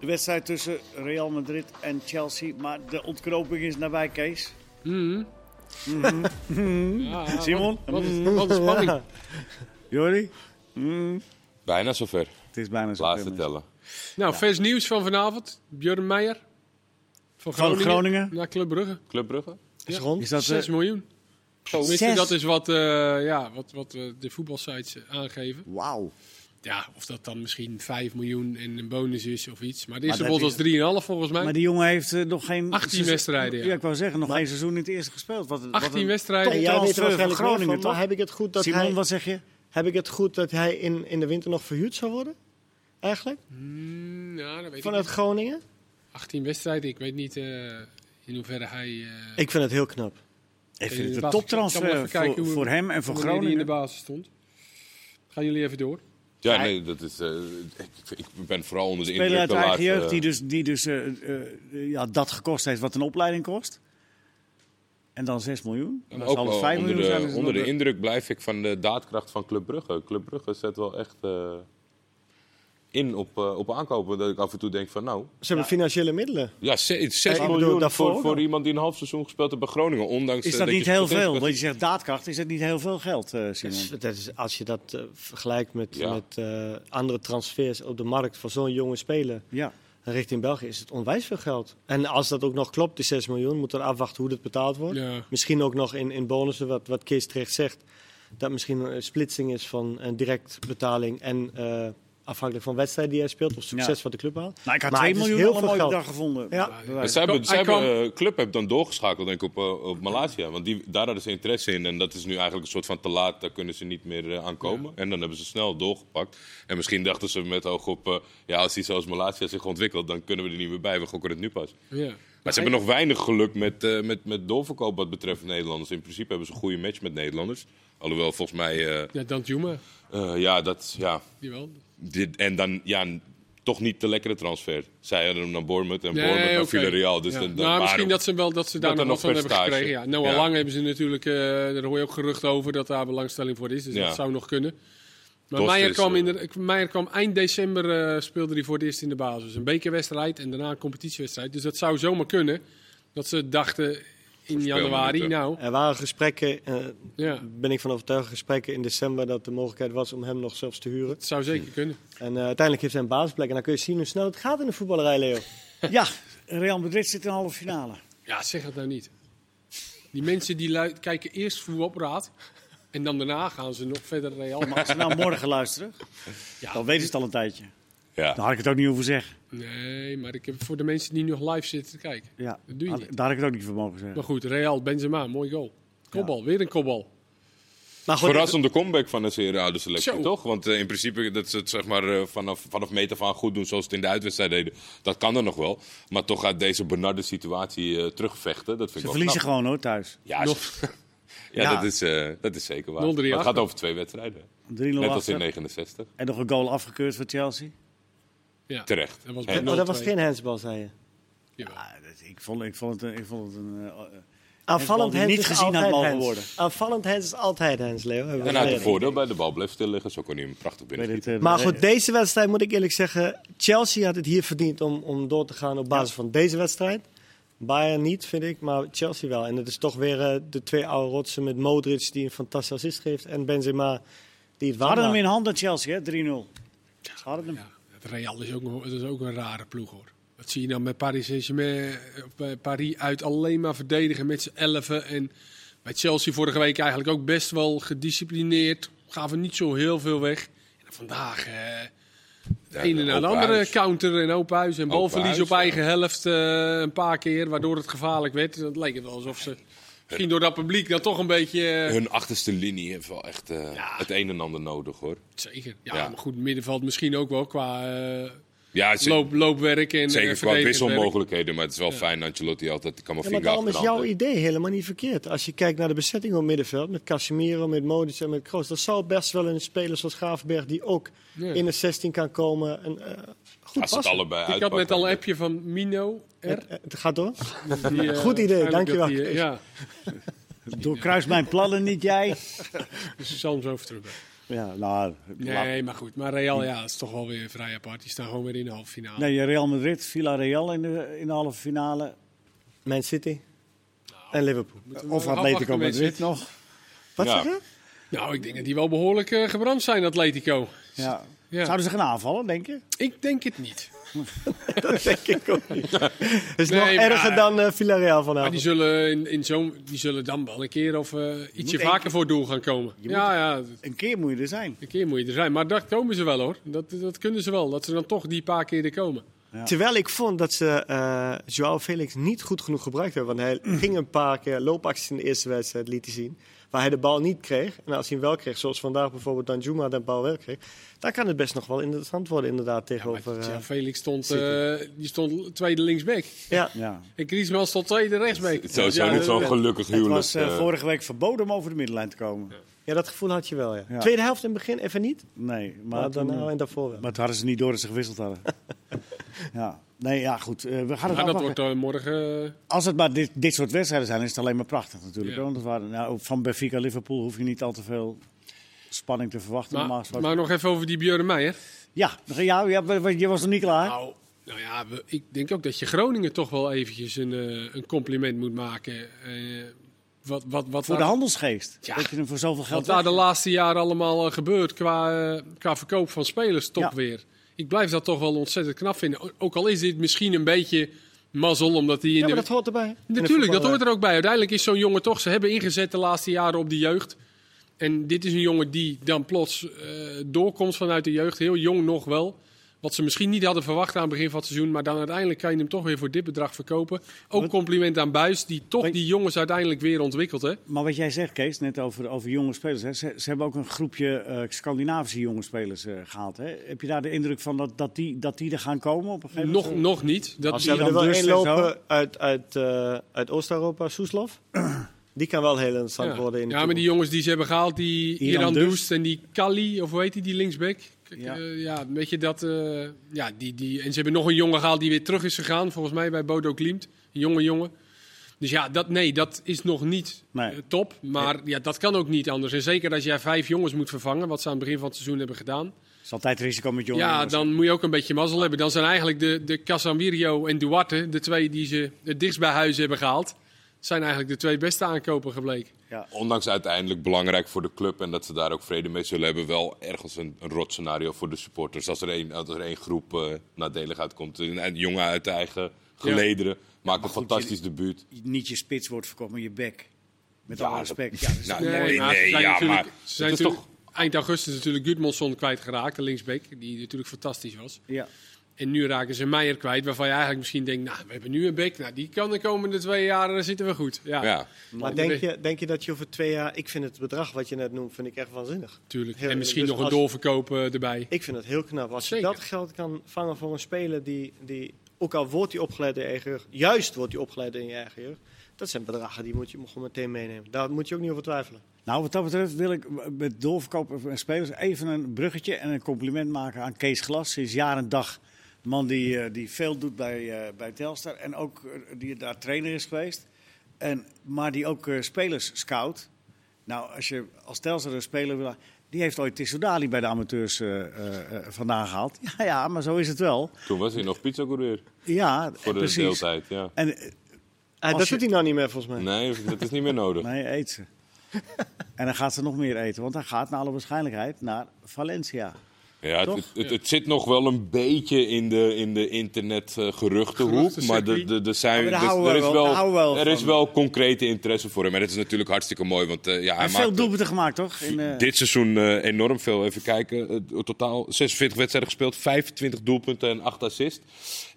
De wedstrijd tussen Real Madrid en Chelsea. Maar de ontknoping is nabij, Kees. mhm. Ja, Simon? Wat, wat, is- wat een spanning. Jordi? Mm, Bijna zover. het is bijna zo. Laatste tellen. Nou, vers nieuws van vanavond. Björn Meijer. Van Groningen. Groningen. Naar Club Brugge. Club Brugge? Is Ja. rond. Is dat, 6 eh, miljoen. Tenminste, Zes? dat is wat, eh, ja, wat, wat eh, de voetbalsites aangeven. Wauw. Ja, of dat dan misschien 5 miljoen en een bonus is of iets. Maar de eerste was 3,5 volgens mij. Maar die jongen heeft nog geen... 18 seizoen- wedstrijden, ja. Ja, ik wou zeggen, nog geen seizoen in het eerste gespeeld. Wat, wat 18 een wedstrijden. En top- jij weet er transfer van waarschijnlijk Groningen, van, toch? maar heb ik het goed dat Simon, hij, wat zeg je? heb ik het goed dat hij in, in de winter nog verhuurd zou worden? Eigenlijk? Hmm, ja, dat weet Vanuit ik. Groningen? 18 wedstrijden. Ik weet niet eh, in hoeverre hij... eh, Ik vind het heel knap. Ik in vind de het een toptransfer voor, hoe- voor hem en voor wanneer hij in de Groningen. basis stond. Gaan jullie even door. Ja, nee, dat is, eh, ik, ik ben vooral onder de Speler indruk uit de eigen jeugd die dus, die dus eh, eh, eh, ja, dat gekost heeft wat een opleiding kost. En dan 6 miljoen. Dan ook zal het wel 5 onder miljoen zijn. de, is het onder de nog- indruk blijf ik van de daadkracht van Club Brugge. Club Brugge zet wel echt eh, in op, eh, op aankopen. Dat ik af en toe denk van nou, Ze hebben financiële middelen. ja, 6 ik bedoel, miljoen daarvoor voor, voor iemand die een half seizoen gespeeld heeft bij Groningen. Ondanks Is eh, dat niet heel veel? Want je zegt daadkracht, is dat niet heel veel geld, eh Dat Simon? is, dat is, als je dat vergelijkt met, Ja. met eh, andere transfers op de markt voor zo'n jonge speler Ja. richting België, is het onwijs veel geld. En als dat ook nog klopt, die 6 miljoen, moeten we afwachten hoe dat betaald wordt. Ja. Misschien ook nog in, in bonussen, wat, wat Kees terecht zegt. Dat misschien een splitsing is van een direct betaling en eh, afhankelijk van wedstrijden die hij speelt of succes Ja. wat de club haalt. Nou, ik had Maar 2 het is miljoen heel veel mooie geld. dag gevonden. Ja. Wijze zij hebben, eh, club heeft dan doorgeschakeld denk ik, op, eh, op Malaysia. Want die, daar hadden ze interesse in. En dat is nu eigenlijk een soort van te laat. Daar kunnen ze niet meer eh, aankomen. En dan hebben ze snel doorgepakt. En misschien dachten ze met oog op... eh, ja, als die zoals Malaysia zich ontwikkelt... dan kunnen we er niet meer bij. We gokken het nu pas. Ja. Maar ze hebben nog weinig geluk met, eh, met, met doorverkoop wat betreft Nederlanders. In principe hebben ze een goede match met Nederlanders. Alhoewel, volgens mij... eh, Ja, Danjuma, eh, ja, dat... Ja, die wel. Dit, en dan... Ja, toch niet de lekkere transfer. Zij hadden hem naar Bournemouth en Nee, Bournemouth naar. Villarreal. Dus Ja. dan, dan- Nou, misschien dat ze, wel, dat ze daar dat nog wat van hebben gekregen. Ja. Noah Ja. Lang hebben ze natuurlijk, eh, daar hoor je ook geruchten over dat daar belangstelling voor is. Dus Ja. dat zou nog kunnen. Maar Dost Meijer is, kwam, eh, in de, Meijer kwam eind december, eh, speelde hij voor het eerst in de basis. Een bekerwedstrijd en daarna een competitiewedstrijd. Dus dat zou zomaar kunnen. Dat ze dachten in januari, nou, Er waren gesprekken, eh, ja, ben ik van overtuigd, gesprekken in december dat de mogelijkheid was om hem nog zelfs te huren. het zou zeker kunnen. En eh, uiteindelijk heeft hij een basisplek. En dan kun je zien hoe snel het gaat in de voetballerij, Leo. Ja, Real Madrid zit in de halve finale. Ja, zeg het nou niet. Die mensen die kijken eerst voetbalpraat en dan daarna gaan ze nog verder Real. Maar als ze nou morgen luisteren, Ja. dan weten ze het al een tijdje. Ja. Dan had ik het ook niet hoeven zeggen. Nee, maar ik heb voor de mensen die nog live zitten te kijken. Ja, Dat doe je had- niet. Daar had ik het ook niet voor mogen zeggen. Maar goed, Real, Benzema, mooi goal. Kopbal, weer een kopbal. Maar goed, Verrassende comeback van een zeer oude selectie, Zo. toch? Want eh, in principe dat ze het zeg maar, eh, vanaf, vanaf meet af aan goed doen zoals ze het in de uitwedstrijd deden. Dat kan er nog wel. Maar toch uit deze benarde situatie eh, terugvechten. Dat vind ik Ze verliezen knap. gewoon hoor, thuis. 3-0 Ja, Nog- ja, Ja. Dat, is, eh, dat is zeker waar. 0-3 Maar het gaat over twee wedstrijden. Net als in 69. En nog een goal afgekeurd voor Chelsea. Ja. Terecht. Dat was Ja. oh, dat was 0-2. geen handsbal, zei je. Jawel. Ah, dat- ik, vond, ik, vond het, een- ik vond het een... eh, eh, Aanvallend hands niet is gezien had altijd mogen hands. worden. Aanvallend hands is altijd hands, Leo. En een geleerd. voordeel bij de bal bleef stil liggen. Zo kon hij hem prachtig binnen. het, Maar goed, deze wedstrijd moet ik eerlijk zeggen. Chelsea had het hier verdiend om, om door te gaan op basis van deze wedstrijd. Bayern niet, vind ik, maar Chelsea wel. En het is toch weer eh, de twee oude rotsen met Modric die een fantastische assist geeft. En Benzema die het Ze hadden hem waar in handen, Chelsea, hè? 3-0. Ze hadden hem. Ja, het Real is ook, een- dat is ook een rare ploeg hoor. Wat zie je nou met Paris Saint-Germain, eh, bij Paris uit alleen maar verdedigen met z'n elfen. En bij Chelsea vorige week eigenlijk ook best wel gedisciplineerd. Gaven niet zo heel veel weg. En vandaag eh de ene na de andere huis. counter en open huis. En balverlies op eigen helft eh, een paar keer, waardoor het gevaarlijk werd. Het leek het wel alsof ze misschien door dat publiek dan toch een beetje... eh, Hun achterste linie heeft wel echt eh, Ja. het een en ander nodig hoor. Zeker. Ja, Ja. maar goed, middenveld misschien ook wel qua eh, Ja, ze- loop, loopwerk en eh, zeker qua wisselmogelijkheden. Maar het is wel fijn dat Ancelotti altijd Ja, Camavinga maar daarom is jouw idee helemaal niet verkeerd. Als je kijkt naar de bezetting op middenveld, met Casemiro, met Modric en met Kroos. Dat zou best wel een speler zoals Gravenberg, die ook Ja. in de 16 kan komen, en, eh, goed Als het allebei Ik had net al een appje van Mino R. Het, het gaat door. Die, eh, Goed idee, dankjewel, die, eh, Kees. ja, Doorkruis mijn plannen niet, jij. dus je zal hem zo terug. Ja, nou... Nee, maar goed. Maar Real, ja, dat is toch wel weer vrij apart. Die staan gewoon weer in de halve finale. Nee, Real Madrid, Villarreal in de, in de halve finale. Man City en Liverpool. Of Atletico Madrid nog. Wat Ja. zeg je? Nou, ik denk dat die wel behoorlijk eh, gebrand zijn, Atletico. Ja. Ja. Zouden ze gaan aanvallen, denk je? Ik denk het niet. Dat denk ik ook niet. Het is Nee, nog maar- erger dan eh, Villarreal Maar vanavond. die zullen, in, in zo'n, die zullen dan wel een keer of eh, ietsje vaker keer- voor doel gaan komen. Ja, ja, Een keer moet je er zijn. een keer moet je er zijn. Maar dat komen ze wel hoor. Dat, dat kunnen ze wel. Dat ze dan toch die paar keer er komen. Terwijl ik vond dat ze eh Joao Felix niet goed genoeg gebruikt hebben. Want hij ging een paar keer loopacties in de eerste wedstrijd, liet hij zien. Waar hij de bal niet kreeg. En als hij hem wel kreeg, zoals vandaag bijvoorbeeld Danjuma de bal wel kreeg. Dan kan het best nog wel interessant worden inderdaad tegenover... Maar, eh, Felix stond, eh, die stond tweede linksback. ja. Ja. En Griezmann stond tweede rechtsback. Het Ja, zo'n gelukkig Het huwelijk. was eh, vorige week verboden om over de middenlijn te komen. ja, dat gevoel had je wel, ja. Ja. Tweede helft in het begin even niet. Nee, maar, Maar toen, daarna eh, en daarvoor wel. maar toen hadden ze niet door dat ze gewisseld hadden. ja. Nee, ja, goed. eh, we gaan het dat wordt eh, morgen... eh, Als het maar dit, dit soort wedstrijden zijn, is het alleen maar prachtig natuurlijk. Ja. Want het waren, nou, van Benfica Liverpool hoef je niet al te veel spanning te verwachten. maar, nog even over die Björn Meijer. Ja, ja, ja, je was nog niet klaar. Nou, nou ja, we- ik denk ook dat je Groningen toch wel eventjes een, een compliment moet maken. Wat, wat, wat voor de handelsgeest. Ja. Dat je hem voor zoveel Wat geld daar de laatste jaren allemaal gebeurt qua, qua verkoop van spelers, toch Ja. weer. Ik blijf dat toch wel ontzettend knap vinden. Ook al is dit misschien een beetje mazzel, omdat hij in Ja, de... maar dat hoort erbij. De Natuurlijk, dat hoort er ook bij. Uiteindelijk is zo'n jongen toch, ze hebben ingezet de laatste jaren op de jeugd. En dit is een jongen die dan plots eh, doorkomt vanuit de jeugd. Heel jong nog wel. Wat ze misschien niet hadden verwacht aan het begin van het seizoen. Maar dan uiteindelijk kan je hem toch weer voor dit bedrag verkopen. Ook Wat- compliment aan Buis, die toch Wat- die jongens uiteindelijk weer ontwikkelt. Hè? Maar wat jij zegt, Kees, net over, over jonge spelers. Hè. Ze, ze hebben ook een groepje eh, Scandinavische jonge spelers eh, gehaald. Hè. Heb je daar de indruk van dat, dat, die, dat die er gaan komen op een gegeven Nog, moment? nog niet. Dat, Als Ze die hebben er dan wel lopen uit, uit, eh, uit Oost-Europa, Soeslof. Die kan wel heel interessant ja. worden in ja, maar die jongens die ze hebben gehaald, die Iran Iran. Doest en die Kali, of hoe heet die, die linksback. Kijk, Ja. ja. ja, weet je dat. eh, ja, die, die, en ze hebben nog een jongen gehaald die weer terug is gegaan, volgens mij bij Bodo Klimt. Een jonge jongen. Dus ja, dat, nee, dat is nog niet Nee. eh, top. Maar ja. dat kan ook niet anders. En zeker als jij vijf jongens moet vervangen, wat ze aan het begin van het seizoen hebben gedaan. is altijd risico met jonge ja, jongens. dan moet je ook een beetje mazzel hebben. Dan zijn eigenlijk de, de Casanvirio en Duarte, de twee die ze het dichtst bij huis hebben gehaald, zijn eigenlijk de twee beste aankopen gebleken. Ondanks uiteindelijk belangrijk voor de club en dat ze daar ook vrede mee zullen hebben, wel ergens een, een rot scenario voor de supporters. Als er één, als er één groep eh, nadelig uitkomt. Een, een jongen uit de eigen gelederen maakt een goed, fantastisch debuut. Niet je spits wordt verkocht, maar je bek. Met Ja, alle respect. Ja, dat Nou, toch nee, maar nee, ja, maar ze zijn het is natuurlijk eind augustus natuurlijk Gudmundsson kwijtgeraakt, de linksback, die natuurlijk fantastisch was. Ja. En nu raken ze Meijer kwijt, waarvan je eigenlijk misschien denkt, nou, we hebben nu een bek, nou, die kan de komende twee jaar, dan zitten we goed. Ja, Ja. Maar denk je, denk je dat je over twee jaar... Ik vind het bedrag wat je net noemt, vind ik echt waanzinnig. natuurlijk. Heel- en misschien dus nog een doorverkoop eh, erbij. Ik vind het heel knap. Als Zeker. je dat geld kan vangen voor een speler die... die ook al wordt hij opgeleid in je eigen jeugd, juist wordt hij opgeleid in je eigen jeugd. Dat zijn bedragen die moet je gewoon meteen meenemen. Daar moet je ook niet over twijfelen. Nou, wat dat betreft wil ik met doorverkopen van spelers even een bruggetje en een compliment maken aan Kees Glas. Sinds jaar en dag man die, eh, die veel doet bij, eh, bij Telstar en ook eh, die daar trainer is geweest. En, maar die ook eh, spelers scout. Nou, als je als Telstar een speler wil... Die heeft ooit Tissoudali bij de amateurs eh, eh, eh, vandaan gehaald. Ja, ja, maar zo is het wel. Toen was hij nog pizzacoureur Ja, voor de precies. deeltijd. Ja. En, Ah, dat je- doet hij nou niet meer volgens mij. Nee, dat is niet meer nodig. nee, eet ze. en dan gaat ze nog meer eten, want hij gaat naar alle waarschijnlijkheid naar Valencia. Ja, het, zit nog wel een beetje in de, in de internetgeruchtenhoek. maar de, de, de zijn, Ja, maar we er is wel- er is wel concrete interesse voor hem. En het is natuurlijk hartstikke mooi. Want eh, ja, Hij heeft veel doelpunten gemaakt, toch? In, eh, dit seizoen eh, enorm veel. Even kijken. totaal 46 wedstrijden gespeeld. 25 doelpunten en 8 assists.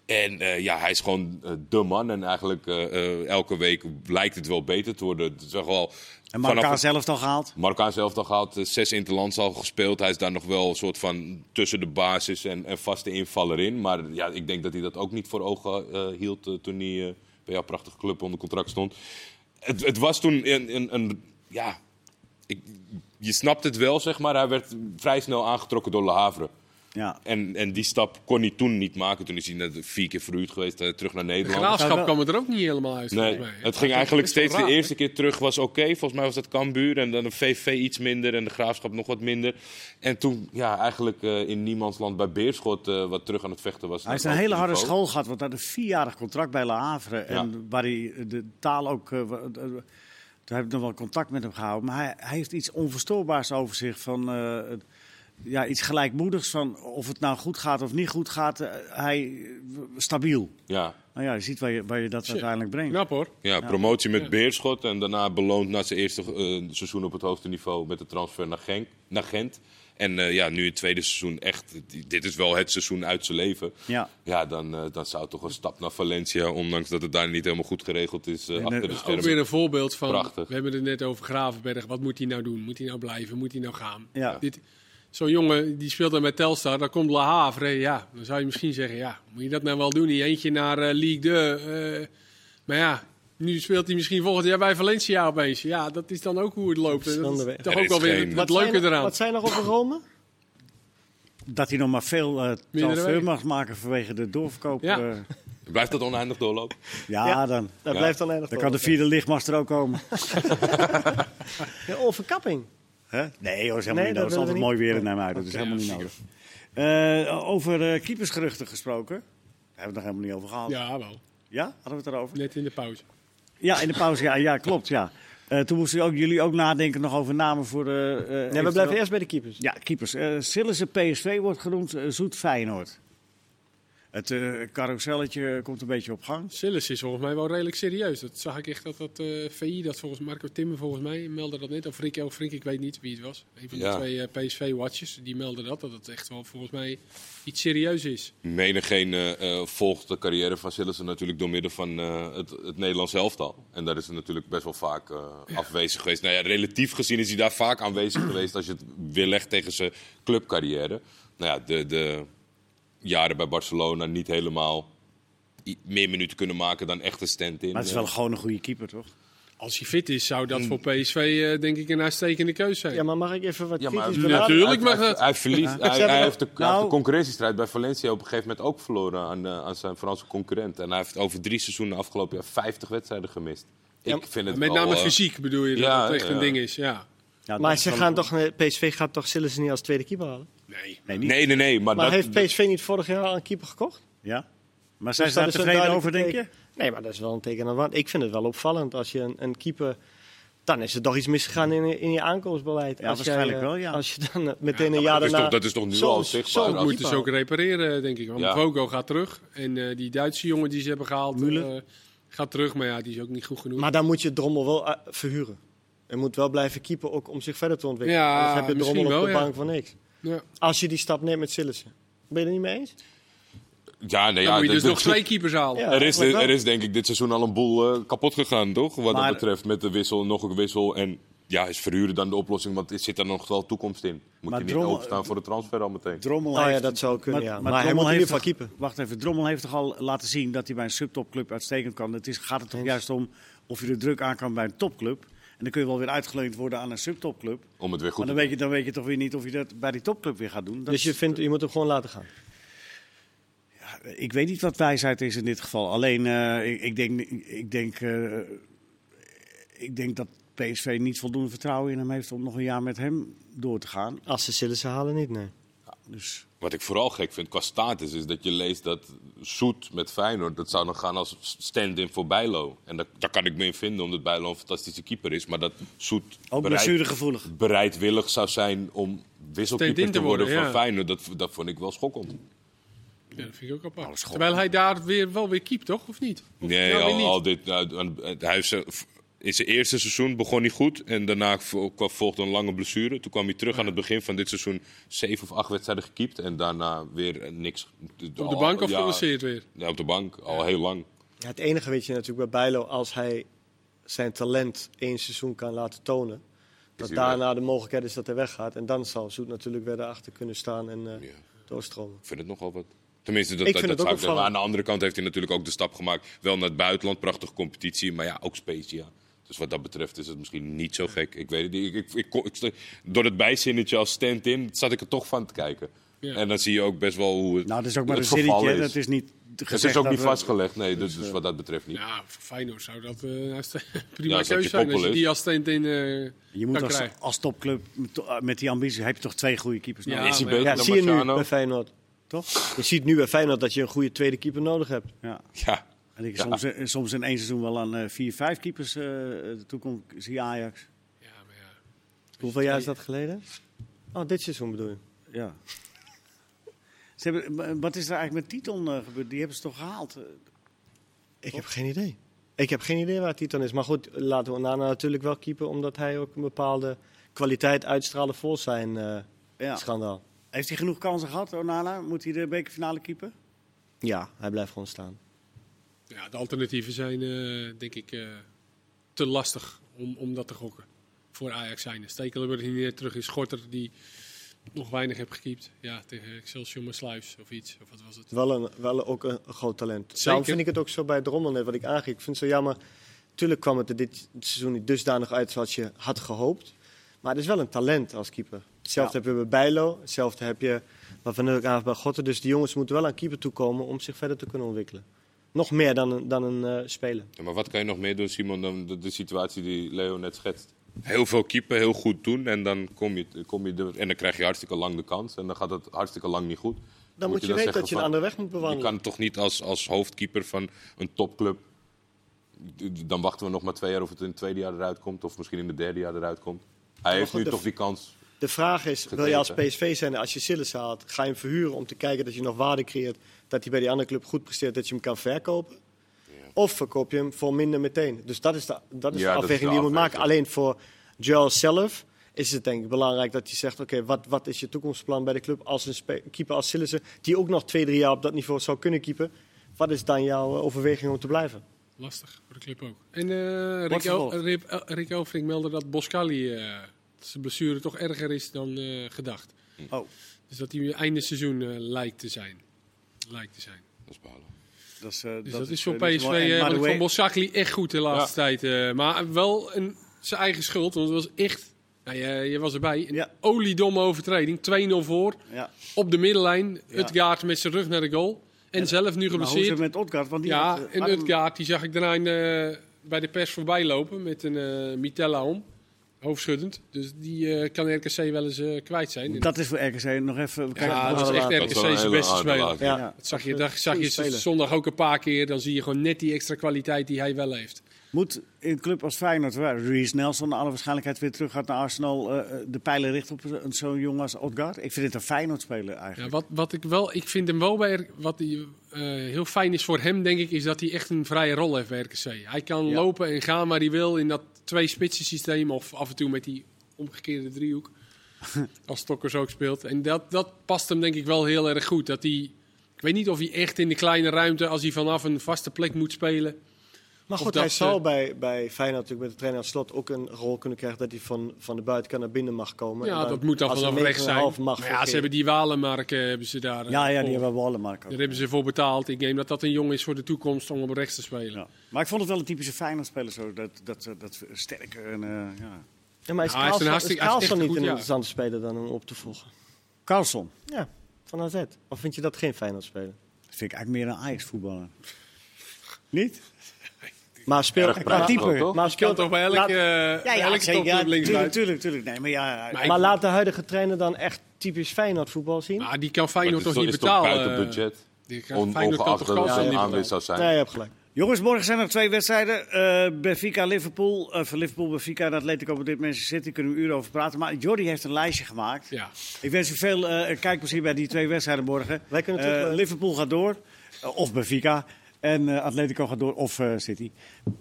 En eh, ja, hij is gewoon eh, de man. En eigenlijk eh, elke week lijkt het wel beter te worden. Het is wel... en Marca vanaf- zelf al gehaald. Marokkaan zelf al gehad, eh, zes interlands al gespeeld. Hij is daar nog wel een soort van tussen de basis en, en vaste invaller in. Maar ja, ik denk dat hij dat ook niet voor ogen hield toen hij bij jouw prachtige club onder contract stond. Het, het was toen een, een, een ja, ik, je snapt het wel, zeg maar. Hij werd vrij snel aangetrokken door Le Havre. Ja. En, en die stap kon hij toen niet maken. Toen is hij net vier keer verhuurd geweest, terug naar De Nederland. graafschap wel- kwam het er ook niet helemaal uit, Nee, het ging eigenlijk is steeds de eerste keer terug was oké. Volgens mij was dat Cambuur en dan de VV iets minder en de Graafschap nog wat minder. En toen ja, eigenlijk eh, in niemandsland bij Beerschot wat, eh, wat terug aan het vechten was. Hij heeft naar een hele harde school gehad, want hij had een vierjarig contract bij La Havre. En waar hij de taal ook... eh, wa- eh, Toen heb ik nog wel contact met hem gehouden. Maar hij, hij heeft iets onverstoorbaars over zich. Van, eh, ja, iets gelijkmoedigs. Van of het nou goed gaat of niet goed gaat. eh, hij stabiel. Ja. Nou ja, je ziet waar je, waar je dat uiteindelijk brengt. Knap hoor. Ja, promotie met Beerschot en daarna beloond na zijn eerste eh, seizoen op het hoogste niveau met de transfer naar, Genk, naar Gent. En eh, ja, nu het tweede seizoen echt, dit is wel het seizoen uit zijn leven. Ja. Ja, dan, dan zou toch een stap naar Valencia, ondanks dat het daar niet helemaal goed geregeld is, En, achter de Ook schermen. weer een voorbeeld van, Prachtig. we hebben het net over Gravenberg. Wat moet hij nou doen? Moet hij nou blijven? Moet hij nou gaan? Ja. Dit, Zo'n jongen die speelt dan met Telstar, dan komt La Havre. Ja, dan zou je misschien zeggen, ja, moet je dat nou wel doen? Die eentje naar eh, Ligue 2. eh, maar ja, nu speelt hij misschien volgend jaar bij Valencia opeens. Ja, dat is dan ook hoe het loopt. Dat is toch ook geen- het, Wat het leuke zijn, er- eraan. Wat zijn er over Rome? Dat hij nog maar veel eh Mindere transfer mag maken vanwege de doorverkoop. Ja. Ja, Blijft dat oneindig doorlopen? ja, Ja. dan, Dat Ja. blijft dan eindig. dan kan de vierde lichtmaster ook komen. Ja, overkapping. Hè? Nee, hoor, is helemaal Nee, niet dat nodig. Het is altijd mooi weer in Nijmuiden. Dat is helemaal niet nodig. Eh, over eh, keepersgeruchten gesproken. Daar hebben we het nog helemaal niet over gehad. Ja, Ja, wel. hadden we het erover? Net in de pauze. Ja, in de pauze. Ja, ja klopt. Ja. Eh, toen moesten ook, jullie ook nadenken nog over namen voor de... eh, Nee, we blijven eerst bij de keepers. Ja, keepers. Sillissen PSV wordt genoemd, Zoet Feyenoord. Het eh, carouselletje komt een beetje op gang. Sillis is volgens mij wel redelijk serieus. Dat zag ik echt dat dat eh, VI, dat volgens Marco Timmer volgens mij, meldde dat net. Of Rick Elfrink, ik weet niet wie het was. Een van de twee eh, PSV-watchers, die meldde dat. Dat het echt wel volgens mij iets serieus is. Menigeen eh eh volgt de carrière van Sillissen natuurlijk door middel van eh, het, het Nederlands elftal. En daar is hij natuurlijk best wel vaak eh, afwezig geweest. Nou ja, relatief gezien is hij daar vaak aanwezig geweest als je het weerlegt tegen zijn clubcarrière. Nou ja, de, de jaren bij Barcelona niet helemaal meer minuten kunnen maken dan echt een stand-in. Maar het is wel gewoon een goede keeper, toch? Als hij fit is, zou dat voor PSV eh, denk ik een uitstekende keus zijn. Ja, maar mag ik even wat Ja, maar? Natuurlijk mag dat. Hij, verliest, hij, heeft de, Nou- de concurrentiestrijd bij Valencia op een gegeven moment ook verloren aan, eh, aan zijn Franse concurrent. En hij heeft over drie seizoenen afgelopen jaar 50 wedstrijden gemist. Ja, ik vind het Met name eh, fysiek bedoel je dat ja, het echt een ding is. Ja. Ja, Maar ze gaan toch, PSV gaat toch Sillissen niet als tweede keeper halen? Nee. Nee, niet. Nee, nee, nee. Maar, Maar dat, heeft PSV niet vorig jaar al een keeper gekocht? Ja? Maar zijn Dus ze dat daar is tevreden over, denk je? Nee, maar dat is wel een teken aan de wand. Ik vind het wel opvallend als je een, een keeper... Dan is er toch iets misgegaan in, in je aankomstbeleid. Ja, Als waarschijnlijk jij, eh, wel, ja. Als je dan eh, meteen Ja, een maar jaar dat, is daarna... toch, dat is toch nu Zo- al zo zichtbaar? Dat moeten ze ook repareren, denk ik. Want Ja. Vogo gaat terug. En eh, die Duitse jongen die ze hebben gehaald, eh, gaat terug. Maar ja, die is ook niet goed genoeg. Maar dan moet je Drommel wel eh, verhuren. Je moet wel blijven keeper ook om zich verder te ontwikkelen. Ja, Anders heb je misschien Drommel op wel, de ja. bank voor niks. Ja. Als je die stap neemt met Sillissen. Ben je het niet mee eens? ja, nee, Dan ja, moet je dus nog twee keepers halen. Ja. er, is, er is denk ik dit seizoen al een boel eh, kapot gegaan, toch? Wat Maar- dat betreft met de wissel, nog een wissel. En ja, is verhuren dan de oplossing? Want er zit er nog wel toekomst in. Moet Maar je niet Drommel- openstaan voor de transfer al meteen? Drommel Oh ja, heeft, dat zou kunnen, ja. Maar hij Drommel moet in ieder heeft toch- Wacht even, Drommel heeft toch al laten zien dat hij bij een subtopclub uitstekend kan. Het is, gaat er toch juist om of je de druk aan kan bij een topclub. En dan kun je wel weer uitgeleend worden aan een subtopclub. Om het weer goed Maar te dan weet, je, dan weet je toch weer niet of je dat bij die topclub weer gaat doen. Dat Dus je, vindt, je moet hem gewoon laten gaan. Ik weet niet wat wijsheid is in dit geval. Alleen, eh, ik, ik denk, ik, denk, eh, ik denk dat PSV niet voldoende vertrouwen in hem heeft om nog een jaar met hem door te gaan. Als ze Sillissen halen, niet, nee. Dus Wat ik vooral gek vind qua status is dat je leest dat Soet met Feyenoord, dat zou dan gaan als stand-in voor Bijlo. En daar, daar kan ik me in vinden, omdat Bijlo een fantastische keeper is. Maar dat Soet ook bereid, bereidwillig zou zijn om wisselkeeper te te worden worden, van ja. Feyenoord, dat, dat vond ik wel schokkend. Ja, dat vind ik ook apart. Terwijl hij daar weer, wel weer keept, toch? Of niet? Of Nee, nou al, niet? al dit, nou, aan- hij heeft zijn- in zijn eerste seizoen begon hij goed. En daarna volgde een lange blessure. Toen kwam hij terug aan het begin van dit seizoen. Zeven of acht wedstrijden gekiept. En daarna weer eh, niks. Op de bank of Ja, geblesseerd weer? Ja, op de bank. Al heel lang. Ja, het enige weet je natuurlijk bij Bijlo, als hij zijn talent één seizoen kan laten tonen, dat daarna de mogelijkheid is dat hij weggaat. En dan zal Zoet natuurlijk weer erachter kunnen staan en eh, Ja. doorstromen. Ik vind het nogal wat. Tenminste, dat, Ik dat, vind dat het ook zou ik zeggen. Maar opvallend. aan de andere kant heeft hij natuurlijk ook de stap gemaakt. Wel naar het buitenland, prachtige competitie. Maar ja, ook Spezia. Dus wat dat betreft is het misschien niet zo gek. Ik weet het niet. Ik, ik, ik, door het bijzinnetje als stand-in zat ik er toch van te kijken. Ja. En dan zie je ook best wel hoe het, Nou, dat is ook maar een zinnetje. is. Dat is niet het is ook niet we- vastgelegd, nee. Dus, dus wat dat betreft niet. Ja, voor Feyenoord zou dat eh, st- prima keuze je zijn. Als je die als stand in eh Je moet als, als topclub met, die ambitie heb je toch twee goede keepers Ja, nodig. is hij maar- beter Ja, dan zie je nu bij Feyenoord. Toch? Je ziet nu bij Feyenoord dat je een goede tweede keeper nodig hebt. Ja. Ja, En ik Ja. soms, eh, soms in één seizoen wel aan eh, vier, vijf keepers eh toekomt. Zie Ajax. Ja, maar ja. Hoeveel jaar is dat geleden? Oh, dit seizoen bedoel je? Ja. Ze hebben, wat is er eigenlijk met Titon gebeurd? Die hebben ze toch gehaald? Eh, Ik heb geen idee. Ik heb geen idee waar Titan is. Maar goed, laten we Nana natuurlijk wel keeper, omdat hij ook een bepaalde kwaliteit uitstralen voor zijn eh, Ja. schandaal. Heeft hij genoeg kansen gehad, Onana? Moet hij de bekerfinale keeper? Ja, hij blijft gewoon staan. Ja, de alternatieven zijn eh, denk ik eh, te lastig om, om dat te gokken. Voor Ajax zijn. Stekelenburg die niet terug is. Schorter die nog weinig heeft gekiept. Ja, tegen Excelsior maar Sluis of iets. Of wat was het? Wel, een, wel ook een, groot talent. Zeker. Daarom vind ik het ook zo bij Drommel net wat ik aangeef. Ik vind het zo jammer. Tuurlijk kwam het er dit seizoen niet dusdanig uit zoals je had gehoopt. Maar het is wel een talent als keeper. Hetzelfde heb je bij Bijlo. Hetzelfde heb je wat Van Nurk aan bij Gotten. Dus die jongens moeten wel aan keeper toekomen om zich verder te kunnen ontwikkelen. Nog meer dan een, dan een eh, speler. Ja, maar wat kan je nog meer doen, Simon, dan de, de situatie die Leo net schetst? Heel veel keeper, heel goed doen en dan kom je, kom je er, en dan krijg je hartstikke lang de kans en dan gaat het hartstikke lang niet goed. Dan moet je, weten zeggen dat je een andere weg moet Je bewandelen. kan toch niet als, als hoofdkeeper van een topclub, dan wachten we nog maar twee jaar of het in het tweede jaar eruit komt of misschien in het derde jaar eruit komt. Hij heeft nu toch die kans De vraag is, wil je als. PSV zijn, als je Sillis haalt, ga je hem verhuren om te kijken dat je nog waarde creëert, dat hij bij die andere club goed presteert, dat je hem kan verkopen? Of verkoop je hem voor minder meteen? Dus dat is de, dat is Ja, de dat is afweging de die je moet maken. Alleen voor Joel zelf is het denk ik belangrijk dat hij zegt, oké, wat, wat is je toekomstplan bij de club als een keeper als Sillissen, die ook nog twee, drie jaar op dat niveau zou kunnen keepen? Wat is dan jouw overweging om te blijven? Lastig voor de club ook. En eh Rick, El. Rick, El- Rick Elfrink meldde dat Boskali eh, dat zijn blessure toch erger is dan eh, gedacht. Oh, Dus dat hij einde seizoen eh, lijkt te zijn. Lijkt te zijn. Dat is balen. dat is, eh, Dus dat, is voor eh, PSV, eh, ik vond Boskakli echt goed de laatste tijd. eh, maar wel een, zijn eigen schuld, want het was echt... Nou, je, je was erbij. Een Ja. oliedomme overtreding. 2-0 voor. Ja. Op de middenlijn. Ja. Utgaard met zijn rug naar de goal. En zelf nu Maar hoe is geblesseerd. het met Odgaard? Want die Ja, had, en Utgaard, die zag ik daarna in, eh, bij de pers voorbij lopen met een eh Mitella om. Hoofdschuddend. Dus die eh, kan RKC wel eens eh, kwijt zijn. Dat is voor RKC nog even... ja, dat is echt RKC's hele beste speler. Ja. Ja. Dat zag je, dat zag je speler. zondag ook een paar keer. Dan zie je gewoon net die extra kwaliteit die hij wel heeft. Moet in een club als Feyenoord, waar Reece Nelson naar alle waarschijnlijkheid weer terug gaat naar Arsenal, eh, de pijlen richten op zo'n jongen als Odgaard? Ik vind het een Feyenoord-speler Ja, eigenlijk. wat, wat ik wel, ik vind hem wel bij wat die, eh, heel fijn is voor hem, denk ik, is dat hij echt een vrije rol heeft bij RKC. Hij kan Ja. lopen en gaan waar hij wil in dat twee spitsen systeem of af en toe met die omgekeerde driehoek. als Stokkers ook speelt. En dat, dat past hem denk ik wel heel erg goed. Dat hij, ik weet niet of hij echt in de kleine ruimte, als hij vanaf een vaste plek moet spelen. Maar goed, dat hij zal bij, bij Feyenoord natuurlijk met de trainer Slot ook een rol kunnen krijgen dat hij van, van de buitenkant naar binnen mag komen. En Ja, dat moet dan vanaf rechts zijn. 9,5 mag Maar ja, ze hebben die Walenmark eh, hebben ze daar. eh, Ja, ja, voor. die hebben marken. Daar hebben ze voor betaald. Ik neem dat dat een jongen is voor de toekomst om op rechts te spelen. Ja. Maar ik vond het wel een typische Feyenoord-speler, zo, dat, dat, dat sterke en... eh, ja. Ja, maar is Carlson, is is Carlson niet goed, een ja. interessante speler dan om op te volgen? Carlson, Ja, van AZ. Of vind je dat geen Feyenoord speler? dat vind ik eigenlijk meer een Ajax-voetballer. Niet? Maar speelt... Maar Je kan speelt toch bij elke, laat- eh, elke zeker. Ja, links tuurlijk, tuurlijk, tuurlijk. Nee, maar ja, Maar Maar laat de huidige trainer dan echt typisch Feyenoord voetbal zien? Maar die kan Maar Feyenoord toch is, niet toch- is toch betalen? buiten budget. Die kan, On, ongeacht toch dat het niet aanwezig betalen? zou zijn. Nee, je hebt gelijk. Jongens, morgen zijn er twee wedstrijden. Eh Benfica, Liverpool. Eh voor Liverpool, Benfica en Atletico op dit Manchester City. Kunnen we uren over praten. Maar Jordi heeft een lijstje gemaakt. Ja. Ik wens u veel eh kijkplezier bij die twee wedstrijden morgen. Wij kunnen Eh, terug- Liverpool gaat door. eh, of Benfica. En eh, Atletico gaat door. Of eh, City.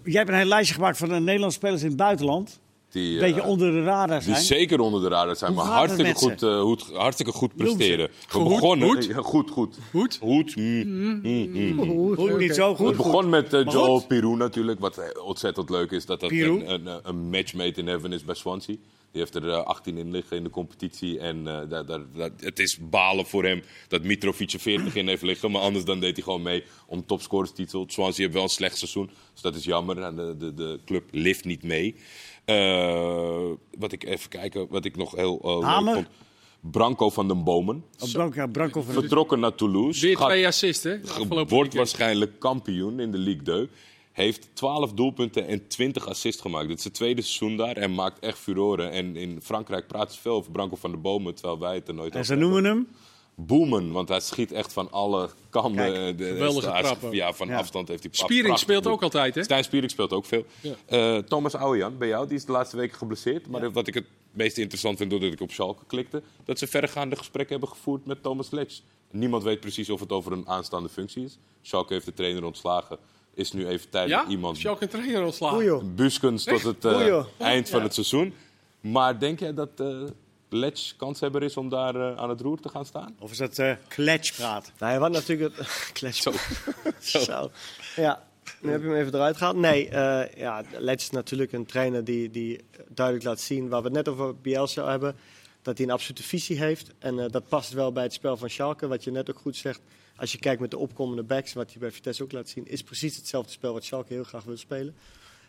Jij hebt een lijstje gemaakt van de Nederlandse spelers in het buitenland. Die, Een eh, beetje onder de radar Die zijn. zeker onder de radar zijn, Hoe maar het hartstikke goed, eh, goed, hartstikke goed presteren. We Goed, begonnen... goed? Ja, goed, goed. Goed? Goed. mm, mm, mm. Goed, niet zo goed. Het begon met uh, Joel. Pirou natuurlijk, wat eh, ontzettend leuk is. Dat dat een, een, een matchmate in heaven is bij Swansea. Die heeft er eh, 18 in liggen in de competitie. En eh, daar, daar, daar- het is balen voor hem dat Mitrovic er 40 in heeft liggen. Maar anders dan deed hij gewoon mee om de topscorerstitel. Swansea heeft wel een slecht seizoen, dus dat is jammer. En de, de, de club lift niet mee. Eh, wat ik even kijken, wat ik nog heel eh, leuk Hamer? vond. Branco van den Bomen. Branco, Branco van Vertrokken naar Toulouse. Weer twee hè? Afgelopen wordt waarschijnlijk kampioen in de Ligue 2. Heeft 12 doelpunten en 20 assists gemaakt. Dit is het tweede seizoen daar en maakt echt furoren. En in Frankrijk praten ze veel over Branco van de Bomen, terwijl wij het er nooit En over ze noemen hem. Boomen, want hij schiet echt van alle kanten. Kijk, Eh, de- geweldige. Ja, van Ja. afstand heeft hij Spiering speelt ook altijd, hè? Stijn Spiering speelt ook veel. Ja. Eh, Thomas Ouwejan, bij jou, die is de laatste weken geblesseerd. Maar wat ik het meest interessant vind, doordat ik op Schalke klikte... dat ze verregaande gesprekken hebben gevoerd met Thomas Letch. Niemand weet precies of het over een aanstaande functie is. Schalke heeft de trainer ontslagen. Is nu even tijdelijk Ja? iemand... Een trainer ontslagen? Buskens tot het eh, eind van het seizoen. Maar denk jij dat eh Letch kanshebber is om daar eh, aan het roer te gaan staan? Of is dat eh kletspraat? Nou, wat natuurlijk het... Klets. Zo. Ja, nu heb je hem even eruit gehaald. Nee, eh ja, Letch is natuurlijk een trainer die, die duidelijk laat zien... waar we het net over Bielsa hebben... dat hij een absolute visie heeft. En eh, dat past wel bij het spel van Schalke. Wat je net ook goed zegt. Als je kijkt met de opkomende backs... wat hij bij Vitesse ook laat zien... is precies hetzelfde spel wat Schalke heel graag wil spelen.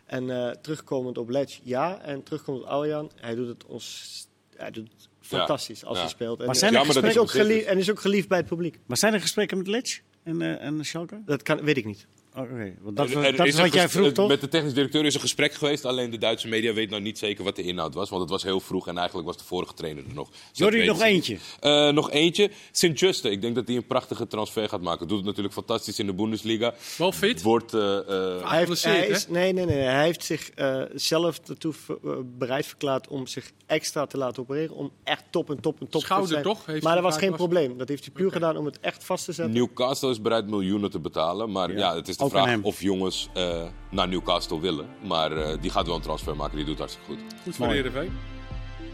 En eh, terugkomend op Letch, ja. En terugkomend op Aujan, hij doet het ons... Hij doet het fantastisch als ja. hij speelt. En, Maar zijn er is ook geliefd, en is ook geliefd bij het publiek. Maar zijn er gesprekken met Letch en, eh en Schalke? Dat kan, weet ik niet. Oké, want dat, Er- er dat is wat jij vroeg, eh, toch? Met de technisch directeur is een gesprek geweest. Alleen de Duitse media weet nou niet zeker wat de inhoud was. Want het was heel vroeg en eigenlijk was de vorige trainer er nog. Dus Jordi, weten nog eentje. Eh, nog eentje. Sint-Juste. Ik denk dat hij een prachtige transfer gaat maken. Doet het natuurlijk fantastisch in de Bundesliga. Wel fit. Wordt... eh, eh, Hij heeft, Geblesseerd, hij hè? is, nee, nee, nee. Hij heeft zich eh, zelf ertoe eh, bereid verklaard om zich extra te laten opereren. Om echt top en top en top Schouder te zijn. toch? Heeft maar dat was geen probleem. Dat heeft hij puur Oké. gedaan om het echt vast te zetten. Newcastle is bereid miljoenen te betalen. Maar ja, het is de vraag of jongens eh, naar Newcastle willen. Maar eh, die gaat wel een transfer maken. Die doet hartstikke goed. Goed voor Mooi. Heerenveen.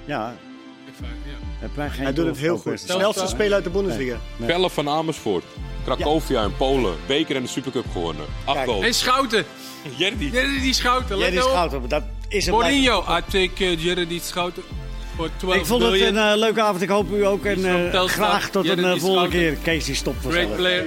Ja, Hij doet het heel doelsaldo goed. per- Snelste speler uit de Bundesliga. Nee. Pelle van Amersfoort. Cracovia in Polen. Beker en de Supercup gewonnen. Acht. En Schouten. Jerdy. Jerry die Schouten. Ja, Let die op. schout, dat is een blijf- Mourinho. I take uh, Jerry Schouten. Voor 12 Ik vond het billion. een eh, leuke avond. Ik hoop u ook. En eh, graag tot Jerry een eh, volgende Schouten. keer. Kees die stopt Great player.